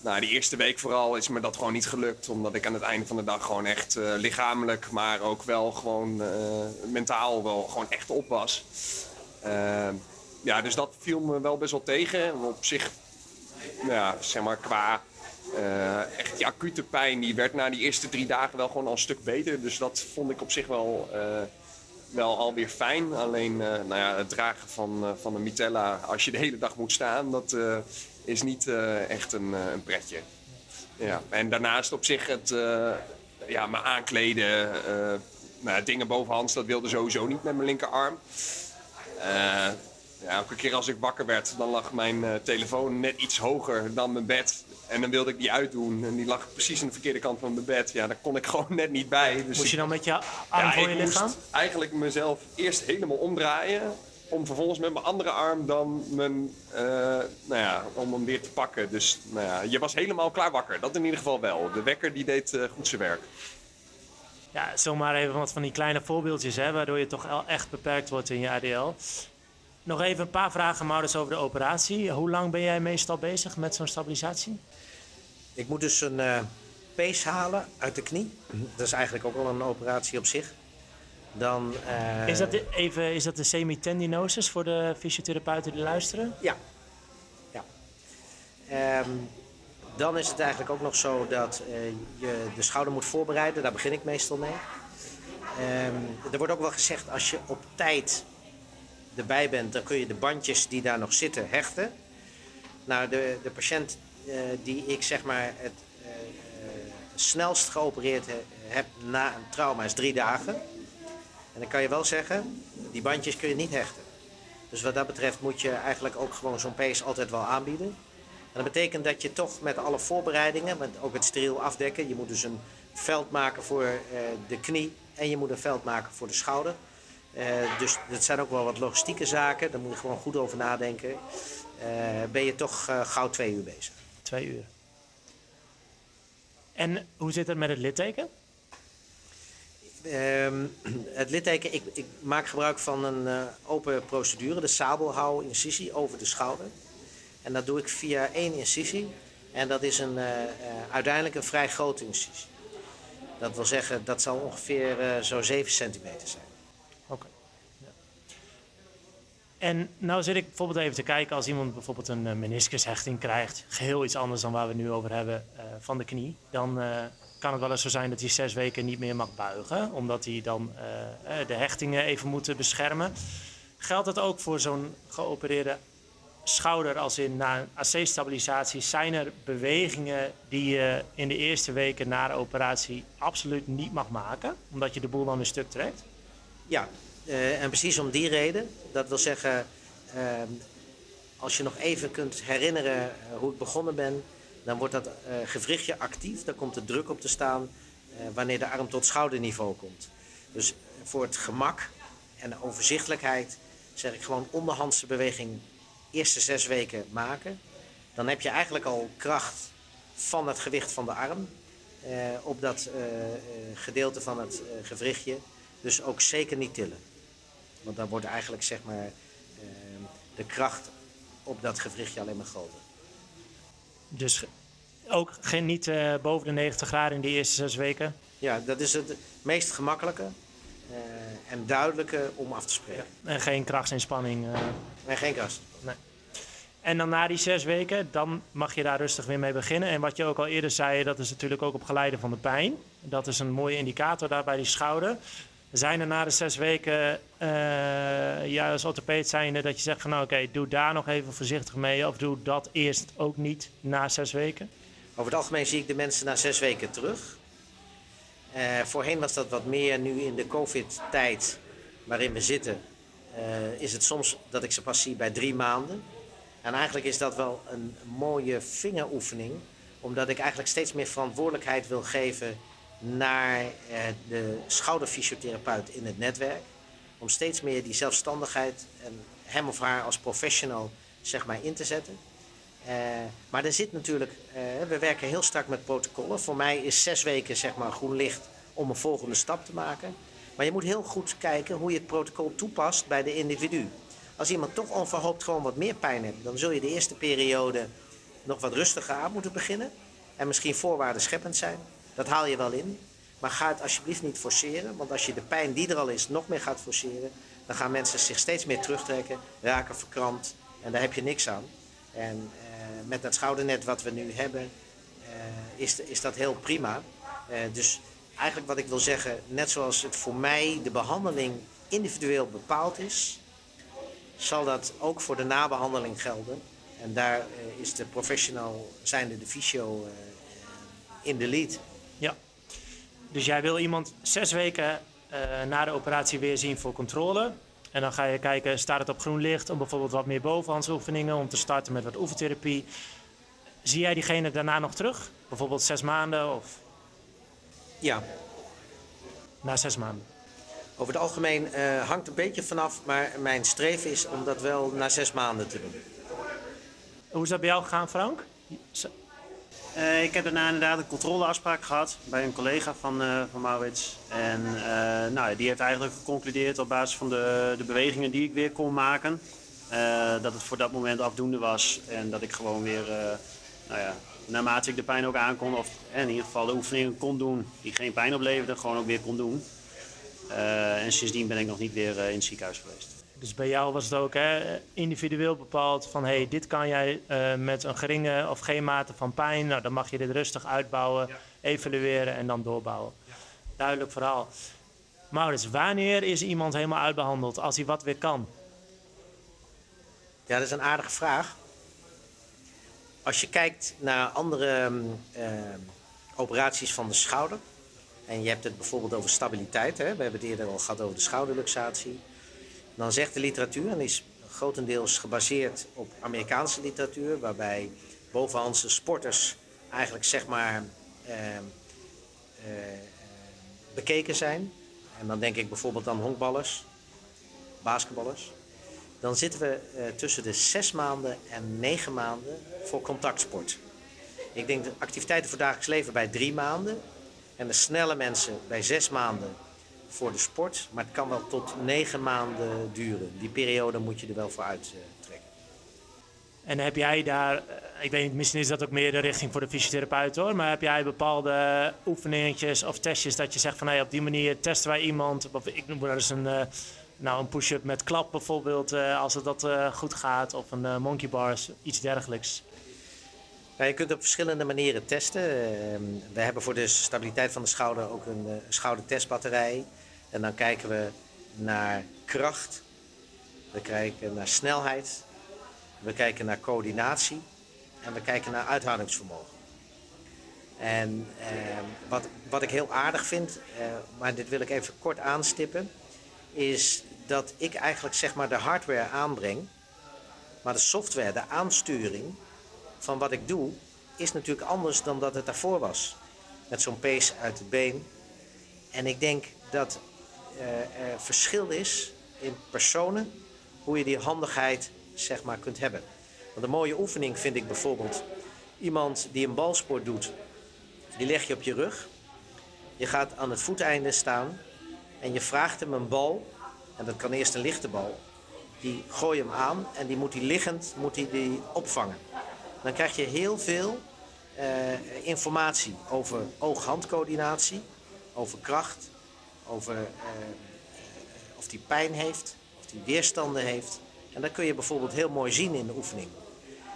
nou, die eerste week vooral is me dat gewoon niet gelukt. Omdat ik aan het einde van de dag gewoon echt eh, lichamelijk, maar ook wel gewoon eh, mentaal wel gewoon echt op was. Eh, ja, dus dat viel me wel best wel tegen. Op zich, nou ja, zeg maar qua eh, echt die acute pijn, die werd na die eerste drie dagen wel gewoon al een stuk beter. Dus dat vond ik op zich wel, eh, wel alweer fijn. Alleen eh, nou ja, het dragen van, eh, van een mitella als je de hele dag moet staan, dat eh, is niet echt een, een pretje. Ja. En daarnaast op zich het ja, me aankleden, nou, dingen bovenhands, dat wilde sowieso niet met mijn linkerarm. Ja, elke keer als ik wakker werd, dan lag mijn telefoon net iets hoger dan mijn bed. En dan wilde ik die uitdoen en die lag precies aan de verkeerde kant van mijn bed. Ja, daar kon ik gewoon net niet bij. Dus Moest je dan met je arm ja, voor je ik lichaam? moest eigenlijk mezelf eerst helemaal omdraaien. Om vervolgens met mijn andere arm dan mijn, eh, nou ja, om hem weer te pakken. Dus nou ja, je was helemaal klaar wakker. Dat in ieder geval wel. De wekker die deed eh, goed zijn werk. Ja, zomaar even wat van die kleine voorbeeldjes, hè, waardoor je toch echt beperkt wordt in je ADL. Nog even een paar vragen, Maurits, over de operatie. Hoe lang ben jij meestal bezig met zo'n stabilisatie? Ik moet dus een eh pees halen uit de knie. Dat is eigenlijk ook wel een operatie op zich. Dan, eh, Is dat, de, even, is dat de semitendinosis voor de fysiotherapeuten die luisteren? Ja. ja. Ehm, dan is het eigenlijk ook nog zo dat eh, je de schouder moet voorbereiden. Daar begin ik meestal mee. Ehm, er wordt ook wel gezegd, als je op tijd erbij bent, dan kun je de bandjes die daar nog zitten hechten. Nou, de, de patiënt die ik zeg maar het eh, eh, snelst geopereerd he- heb na een trauma is drie dagen. En dan kan je wel zeggen, die bandjes kun je niet hechten. Dus wat dat betreft moet je eigenlijk ook gewoon zo'n pace altijd wel aanbieden. En dat betekent dat je toch met alle voorbereidingen, met ook het steriel afdekken, je moet dus een veld maken voor eh, de knie en je moet een veld maken voor de schouder. Eh, dus dat zijn ook wel wat logistieke zaken, daar moet je gewoon goed over nadenken. Eh, ben je toch eh, gauw twee uur bezig. Twee uur. En hoe zit het met het litteken? Ehm, het litteken, ik, ik maak gebruik van een eh, open procedure, de sabelhouw-incisie over de schouder. En dat doe ik via één incisie. En dat is een, eh, eh, uiteindelijk een vrij grote incisie. Dat wil zeggen, dat zal ongeveer zo 7 centimeter zijn. Oké. Ja. En nou zit ik bijvoorbeeld even te kijken als iemand bijvoorbeeld een eh, meniscushechting krijgt, geheel iets anders dan waar we nu over hebben, eh, van de knie, dan eh, kan het wel eens zo zijn dat hij zes weken niet meer mag buigen, omdat hij dan de hechtingen even moet beschermen. Geldt dat ook voor zo'n geopereerde schouder als in na een AC-stabilisatie? Zijn er bewegingen die je in de eerste weken na de operatie absoluut niet mag maken, omdat je de boel dan weer stuk trekt? Ja, eh, en precies om die reden. Dat wil zeggen, ehm, als je nog even kunt herinneren eh, hoe ik begonnen ben, dan wordt dat eh, gewrichtje actief. Dan komt de druk op te staan wanneer de arm tot schouderniveau komt. Dus voor het gemak en de overzichtelijkheid zeg ik gewoon onderhandse beweging eerste zes weken maken. Dan heb je eigenlijk al kracht van het gewicht van de arm op dat gedeelte van het gewrichtje. Dus ook zeker niet tillen. Want dan wordt eigenlijk zeg maar eh, de kracht op dat gewrichtje alleen maar groter. Dus ook geen, niet eh, boven de 90 graden in die eerste zes weken. Ja, dat is het meest gemakkelijke eh, en duidelijke om af te spreken. En geen krachtsinspanning. eh. En geen kast. En dan na die zes weken, dan mag je daar rustig weer mee beginnen. En wat je ook al eerder zei, dat is natuurlijk ook op geleide van de pijn. Dat is een mooie indicator daar bij die schouder. Zijn er na de zes weken, eh ja, als orthopeed zijnde, dat je zegt van nou oké, doe daar nog even voorzichtig mee. Of doe dat eerst ook niet na zes weken. Over het algemeen zie ik de mensen na zes weken terug. Eh, voorheen was dat wat meer. Nu in de COVID-tijd waarin we zitten, eh, is het soms dat ik ze pas zie bij drie maanden. En eigenlijk is dat wel een mooie vingeroefening, omdat ik eigenlijk steeds meer verantwoordelijkheid wil geven naar eh, de schouderfysiotherapeut in het netwerk. Om steeds meer die zelfstandigheid en hem of haar als professional zeg maar, in te zetten. Eh, maar er zit natuurlijk, eh, we werken heel strak met protocollen. Voor mij is zes weken zeg maar groen licht om een volgende stap te maken. Maar je moet heel goed kijken hoe je het protocol toepast bij de individu. Als iemand toch onverhoopt gewoon wat meer pijn heeft, dan zul je de eerste periode nog wat rustiger aan moeten beginnen. En misschien voorwaarden scheppend zijn. Dat haal je wel in. Maar ga het alsjeblieft niet forceren. Want als je de pijn die er al is nog meer gaat forceren, dan gaan mensen zich steeds meer terugtrekken, raken verkrampt. En daar heb je niks aan. En eh, met dat schoudernet wat we nu hebben, eh, is, is dat heel prima. Eh, dus eigenlijk wat ik wil zeggen, net zoals het voor mij de behandeling individueel bepaald is, zal dat ook voor de nabehandeling gelden. En daar is de professional, zijnde de fysio, in de lead. Dus jij wil iemand zes weken eh, na de operatie weer zien voor controle. En dan ga je kijken, staat het op groen licht om bijvoorbeeld wat meer bovenhandsoefeningen, om te starten met wat oefentherapie. Zie jij diegene daarna nog terug? Bijvoorbeeld zes maanden of Ja, na zes maanden? over het algemeen eh, hangt een beetje vanaf, maar mijn streven is om dat wel na zes maanden te doen. Hoe is dat bij jou gegaan, Frank? Eh, ik heb daarna inderdaad een controleafspraak gehad bij een collega van, eh, van Maurits. En eh, nou, die heeft eigenlijk geconcludeerd op basis van de, de bewegingen die ik weer kon maken. dat het voor dat moment afdoende was. En dat ik gewoon weer, nou ja, naarmate ik de pijn ook aankon, of in ieder geval de oefeningen kon doen die geen pijn opleverden, gewoon ook weer kon doen. En sindsdien ben ik nog niet weer in het ziekenhuis geweest. Dus bij jou was het ook hè, individueel bepaald van hey, dit kan jij eh, met een geringe of geen mate van pijn. Nou, dan mag je dit rustig uitbouwen, evalueren en dan doorbouwen. Duidelijk verhaal. Maurits, wanneer is iemand helemaal uitbehandeld als hij wat weer kan? Ja, dat is een aardige vraag. Als je kijkt naar andere mm, eh, operaties van de schouder. En je hebt het bijvoorbeeld over stabiliteit. Hè? We hebben het eerder al gehad over de schouderluxatie. Dan zegt de literatuur, en is grotendeels gebaseerd op Amerikaanse literatuur. Waarbij bovenhandse sporters eigenlijk zeg maar eh, eh, bekeken zijn. En dan denk ik bijvoorbeeld aan honkballers, basketballers dan zitten we eh, tussen de zes maanden en negen maanden voor contactsport. Ik denk de activiteiten voor dagelijks leven bij drie maanden. En de snelle mensen bij zes maanden voor de sport. Maar het kan wel tot negen maanden duren. Die periode moet je er wel voor uittrekken. En heb jij daar, eh, ik weet niet, misschien is dat ook meer de richting voor de fysiotherapeut hoor, maar heb jij bepaalde oefeningetjes of testjes dat je zegt van hey, op die manier testen wij iemand, of ik noem maar eens een, eh, nou, een push-up met klap bijvoorbeeld, eh, als het dat goed gaat, of een monkey bars, iets dergelijks. Nou, je kunt op verschillende manieren testen. Ehm, we hebben voor de stabiliteit van de schouder ook een schoudertestbatterij. En dan kijken we naar kracht. We kijken naar snelheid. We kijken naar coördinatie. En we kijken naar uithoudingsvermogen. En ehm, wat, wat ik heel aardig vind, eh, maar dit wil ik even kort aanstippen, is dat ik eigenlijk zeg maar de hardware aanbreng, maar de software, de aansturing, van wat ik doe, is natuurlijk anders dan dat het daarvoor was. Met zo'n pace uit het been. En ik denk dat verschil is in personen hoe je die handigheid zeg maar kunt hebben. Want een mooie oefening vind ik bijvoorbeeld iemand die een balsport doet. Die leg je op je rug. Je gaat aan het voeteinde staan en je vraagt hem een bal. En dat kan eerst een lichte bal. Die gooi hem aan en die moet hij liggend moet hij die opvangen. Dan krijg je heel veel eh, informatie over oog-handcoördinatie, over kracht, over eh, eh, of die pijn heeft, of die weerstanden heeft. En dat kun je bijvoorbeeld heel mooi zien in de oefening.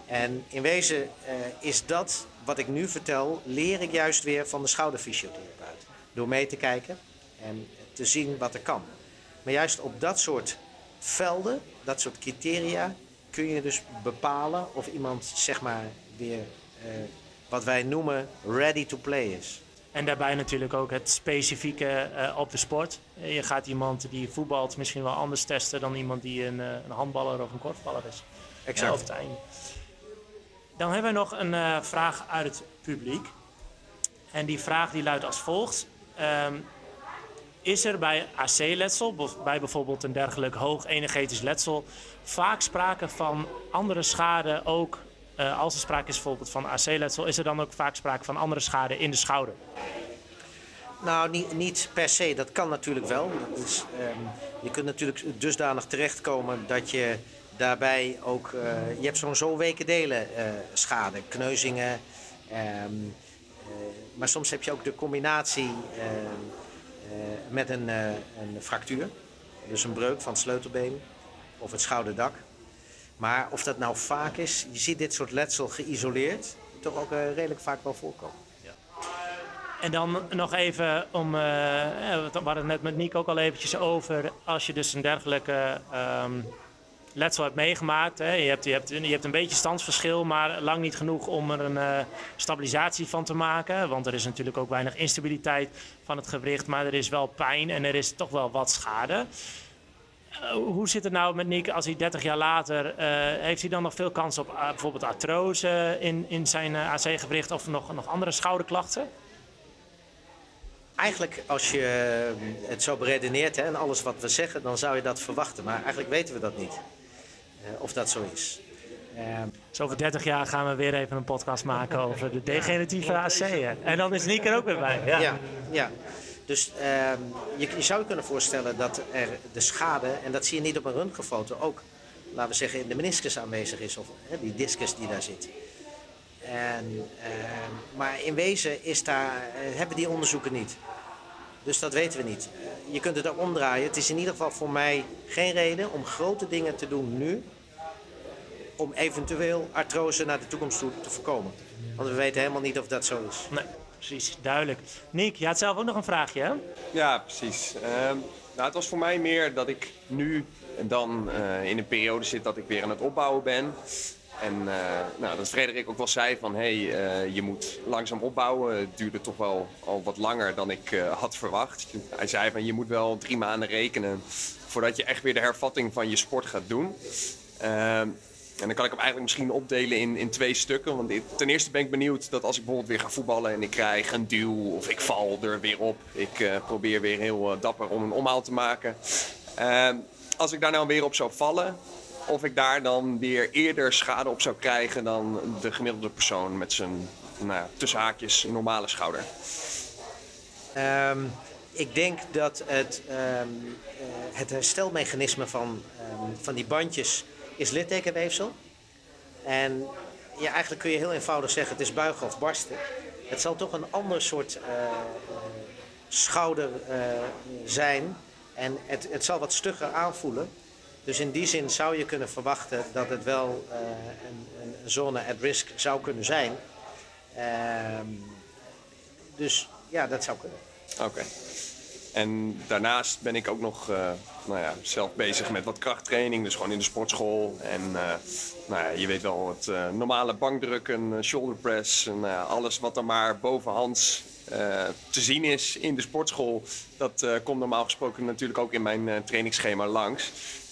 En in wezen eh, is dat wat ik nu vertel, leer ik juist weer van de schouderfysiotherapeut. Door mee te kijken en te zien wat er kan. Maar juist op dat soort velden, dat soort criteria, kun je dus bepalen of iemand zeg maar weer wat wij noemen ready to play is. En daarbij natuurlijk ook het specifieke eh, op de sport. Eh, Je gaat iemand die voetbalt misschien wel anders testen dan iemand die een, eh, een handballer of een korfballer is. Exact. Ja, het. Dan hebben we nog een vraag uit het publiek. En die vraag die luidt als volgt. Ehm, is er bij AC-letsel, bij bijvoorbeeld een dergelijk hoog energetisch letsel, vaak sprake van andere schade ook, eh, als er sprake is bijvoorbeeld van AC-letsel, is er dan ook vaak sprake van andere schade in de schouder? Nou, niet, niet per se. Dat kan natuurlijk wel. Dat is, ehm, je kunt natuurlijk dusdanig terechtkomen dat je daarbij ook... eh, je hebt zo'n zo weken delen eh, schade, kneuzingen. ehm, eh, maar soms heb je ook de combinatie ehm, eh, met een, een fractuur. Dus een breuk van het sleutelbeen of het schouderdak. Maar of dat nou vaak is, je ziet dit soort letsel geïsoleerd toch ook eh, redelijk vaak wel voorkomen. En dan nog even om, eh, we hadden het net met Nick ook al eventjes over, als je dus een dergelijke ehm, letsel hebt meegemaakt. Hè, je, hebt, je, hebt, je hebt een beetje standsverschil, maar lang niet genoeg om er een stabilisatie van te maken. Want er is natuurlijk ook weinig instabiliteit van het gewricht, maar er is wel pijn en er is toch wel wat schade. Eh, hoe zit het nou met Nick als hij 30 jaar later, eh, heeft hij dan nog veel kans op eh, bijvoorbeeld artrose in, in zijn AC-gewricht of nog, nog andere schouderklachten? Eigenlijk, als je het zo beredeneert hè, en alles wat we zeggen, dan zou je dat verwachten. Maar eigenlijk weten we dat niet. eh, of dat zo is. Ehm, Dus over 30 jaar gaan we weer even een podcast maken over de degeneratieve AC'en. En dan is Nick er ook weer bij. Ja. ja. ja, Dus ehm, je, zou je kunnen voorstellen dat er de schade, en dat zie je niet op een röntgenfoto, ook, laten we zeggen, in de meniscus aanwezig is. Of die discus die daar zit. En, ehm, maar in wezen is daar, eh, hebben die onderzoeken niet. Dus dat weten we niet. Je kunt het ook omdraaien. Het is in ieder geval voor mij geen reden om grote dingen te doen nu. Om eventueel artrose naar de toekomst toe te voorkomen. Want we weten helemaal niet of dat zo is. Nee, precies, duidelijk. Nick, je had zelf ook nog een vraagje, hè? Ja, precies. Ehm, nou, het was voor mij meer dat ik nu dan eh, in een periode zit dat ik weer aan het opbouwen ben. En eh, nou, dat Frederik ook wel zei van, hé, hey, eh, je moet langzaam opbouwen. Het duurde toch wel al wat langer dan ik had verwacht. Hij zei van, je moet wel drie maanden rekenen voordat je echt weer de hervatting van je sport gaat doen. En dan kan ik hem eigenlijk misschien opdelen in, in twee stukken. Want ten eerste ben ik benieuwd dat als ik bijvoorbeeld weer ga voetballen en ik krijg een duw of ik val er weer op. Ik eh, probeer weer heel eh, dapper om een omhaal te maken. Ehm, als ik daar nou weer op zou vallen, of ik daar dan weer eerder schade op zou krijgen dan de gemiddelde persoon met zijn nou, tussen normale schouder. Ehm, ik denk dat het, ehm, eh, het herstelmechanisme van, van die bandjes is littekenweefsel. En ja, eigenlijk kun je heel eenvoudig zeggen, het is buigen of barsten. Het zal toch een ander soort eh, schouder eh, zijn. En het, het zal wat stugger aanvoelen. Dus in die zin zou je kunnen verwachten dat het wel eh, een, een zone at risk zou kunnen zijn. Ehm, dus ja, dat zou kunnen. Oké. En daarnaast ben ik ook nog eh, nou ja, zelf bezig met wat krachttraining. Dus gewoon in de sportschool. En eh, nou ja, je weet wel, het eh, normale bankdrukken, shoulder press. En alles wat er maar bovenhands te zien is in de sportschool. Dat komt normaal gesproken natuurlijk ook in mijn trainingsschema langs.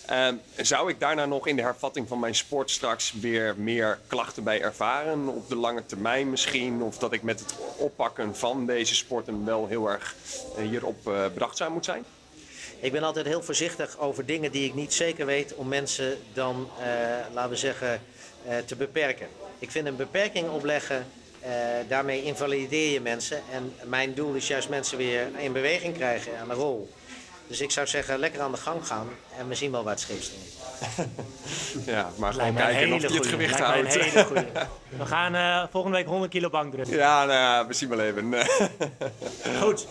Ehm, zou ik daarna nog in de hervatting van mijn sport straks weer meer klachten bij ervaren? Op de lange termijn misschien? Of dat ik met het oppakken van deze sporten wel heel erg eh, hierop eh, bedachtzaam moet zijn? Ik ben altijd heel voorzichtig over dingen die ik niet zeker weet om mensen dan, eh, laten we zeggen, te beperken. Ik vind een beperking opleggen, daarmee invalideer je mensen. En mijn doel is juist mensen weer in beweging krijgen aan de rol. Dus ik zou zeggen, lekker aan de gang gaan en we zien wel waar het schip staat. Ja, maar gewoon kijken of hele je het gewicht Lijkt mij een houdt. hele goeie. We gaan eh, volgende week 100 kilo bankdrukken. Ja, nou ja, we zien wel even. Goed.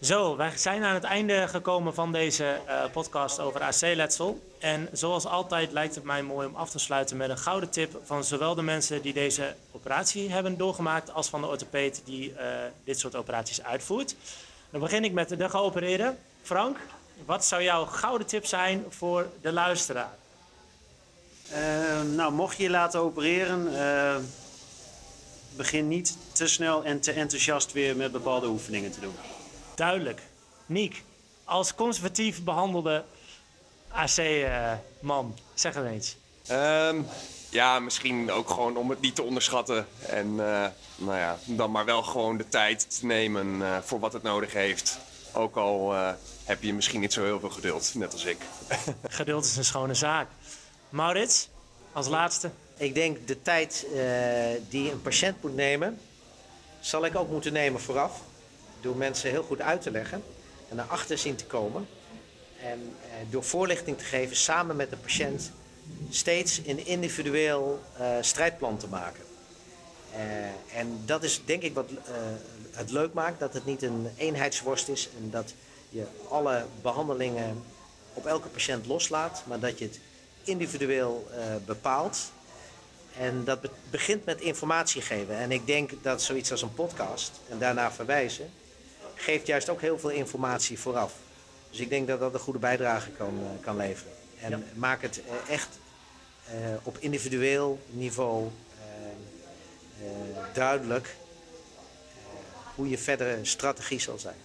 Zo, wij zijn aan het einde gekomen van deze eh, podcast over AC-letsel. En zoals altijd lijkt het mij mooi om af te sluiten met een gouden tip van zowel de mensen die deze operatie hebben doorgemaakt als van de orthopeet die eh, dit soort operaties uitvoert. Dan begin ik met de geopereerde. Frank, wat zou jouw gouden tip zijn voor de luisteraar? Eh, nou, mocht je je laten opereren, eh, begin niet te snel en te enthousiast weer met bepaalde oefeningen te doen. Duidelijk. Niek, als conservatief behandelde AC-man, zeg het eens. Ehm, ja, misschien ook gewoon om het niet te onderschatten. En eh, nou ja, dan maar wel gewoon de tijd te nemen eh, voor wat het nodig heeft. Ook al eh, heb je misschien niet zo heel veel geduld, net als ik. Geduld is een schone zaak. Maurits, als laatste. Ik denk de tijd eh, die een patiënt moet nemen, zal ik ook moeten nemen vooraf. Door mensen heel goed uit te leggen en naar achter zien te komen. En eh, door voorlichting te geven samen met de patiënt steeds een individueel eh, strijdplan te maken. Eh, en dat is denk ik wat eh, het leuk maakt, dat het niet een eenheidsworst is en dat je alle behandelingen op elke patiënt loslaat, maar dat je het individueel eh, bepaalt. En dat be- begint met informatie geven. En ik denk dat zoiets als een podcast en daarna verwijzen, geeft juist ook heel veel informatie vooraf. Dus ik denk dat dat een goede bijdrage kan, eh, kan leveren. En maak het eh, echt op individueel niveau duidelijk hoe je verdere strategie zal zijn.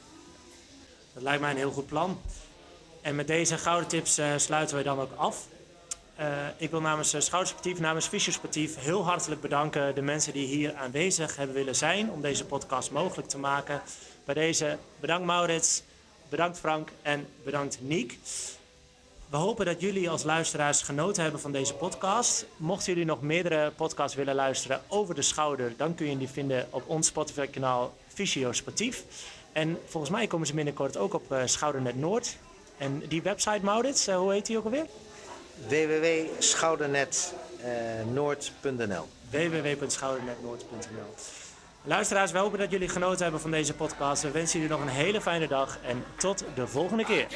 Dat lijkt mij een heel goed plan. En met deze gouden tips eh, sluiten we dan ook af. Eh, ik wil namens uh, Schoudersportief, namens Fysiosportief heel hartelijk bedanken de mensen die hier aanwezig hebben willen zijn om deze podcast mogelijk te maken. Bij deze bedankt Maurits, bedankt Frank en bedankt Niek. We hopen dat jullie als luisteraars genoten hebben van deze podcast. Mochten jullie nog meerdere podcasts willen luisteren over de schouder, dan kun je die vinden op ons Spotify-kanaal Fysio Sportief. En volgens mij komen ze binnenkort ook op uh, Schoudernet Noord. En die website, Maurits, uh, hoe heet die ook alweer? www.schoudernetnoord.nl www.schoudernetnoord.nl Luisteraars, we hopen dat jullie genoten hebben van deze podcast. We wensen jullie nog een hele fijne dag en tot de volgende keer.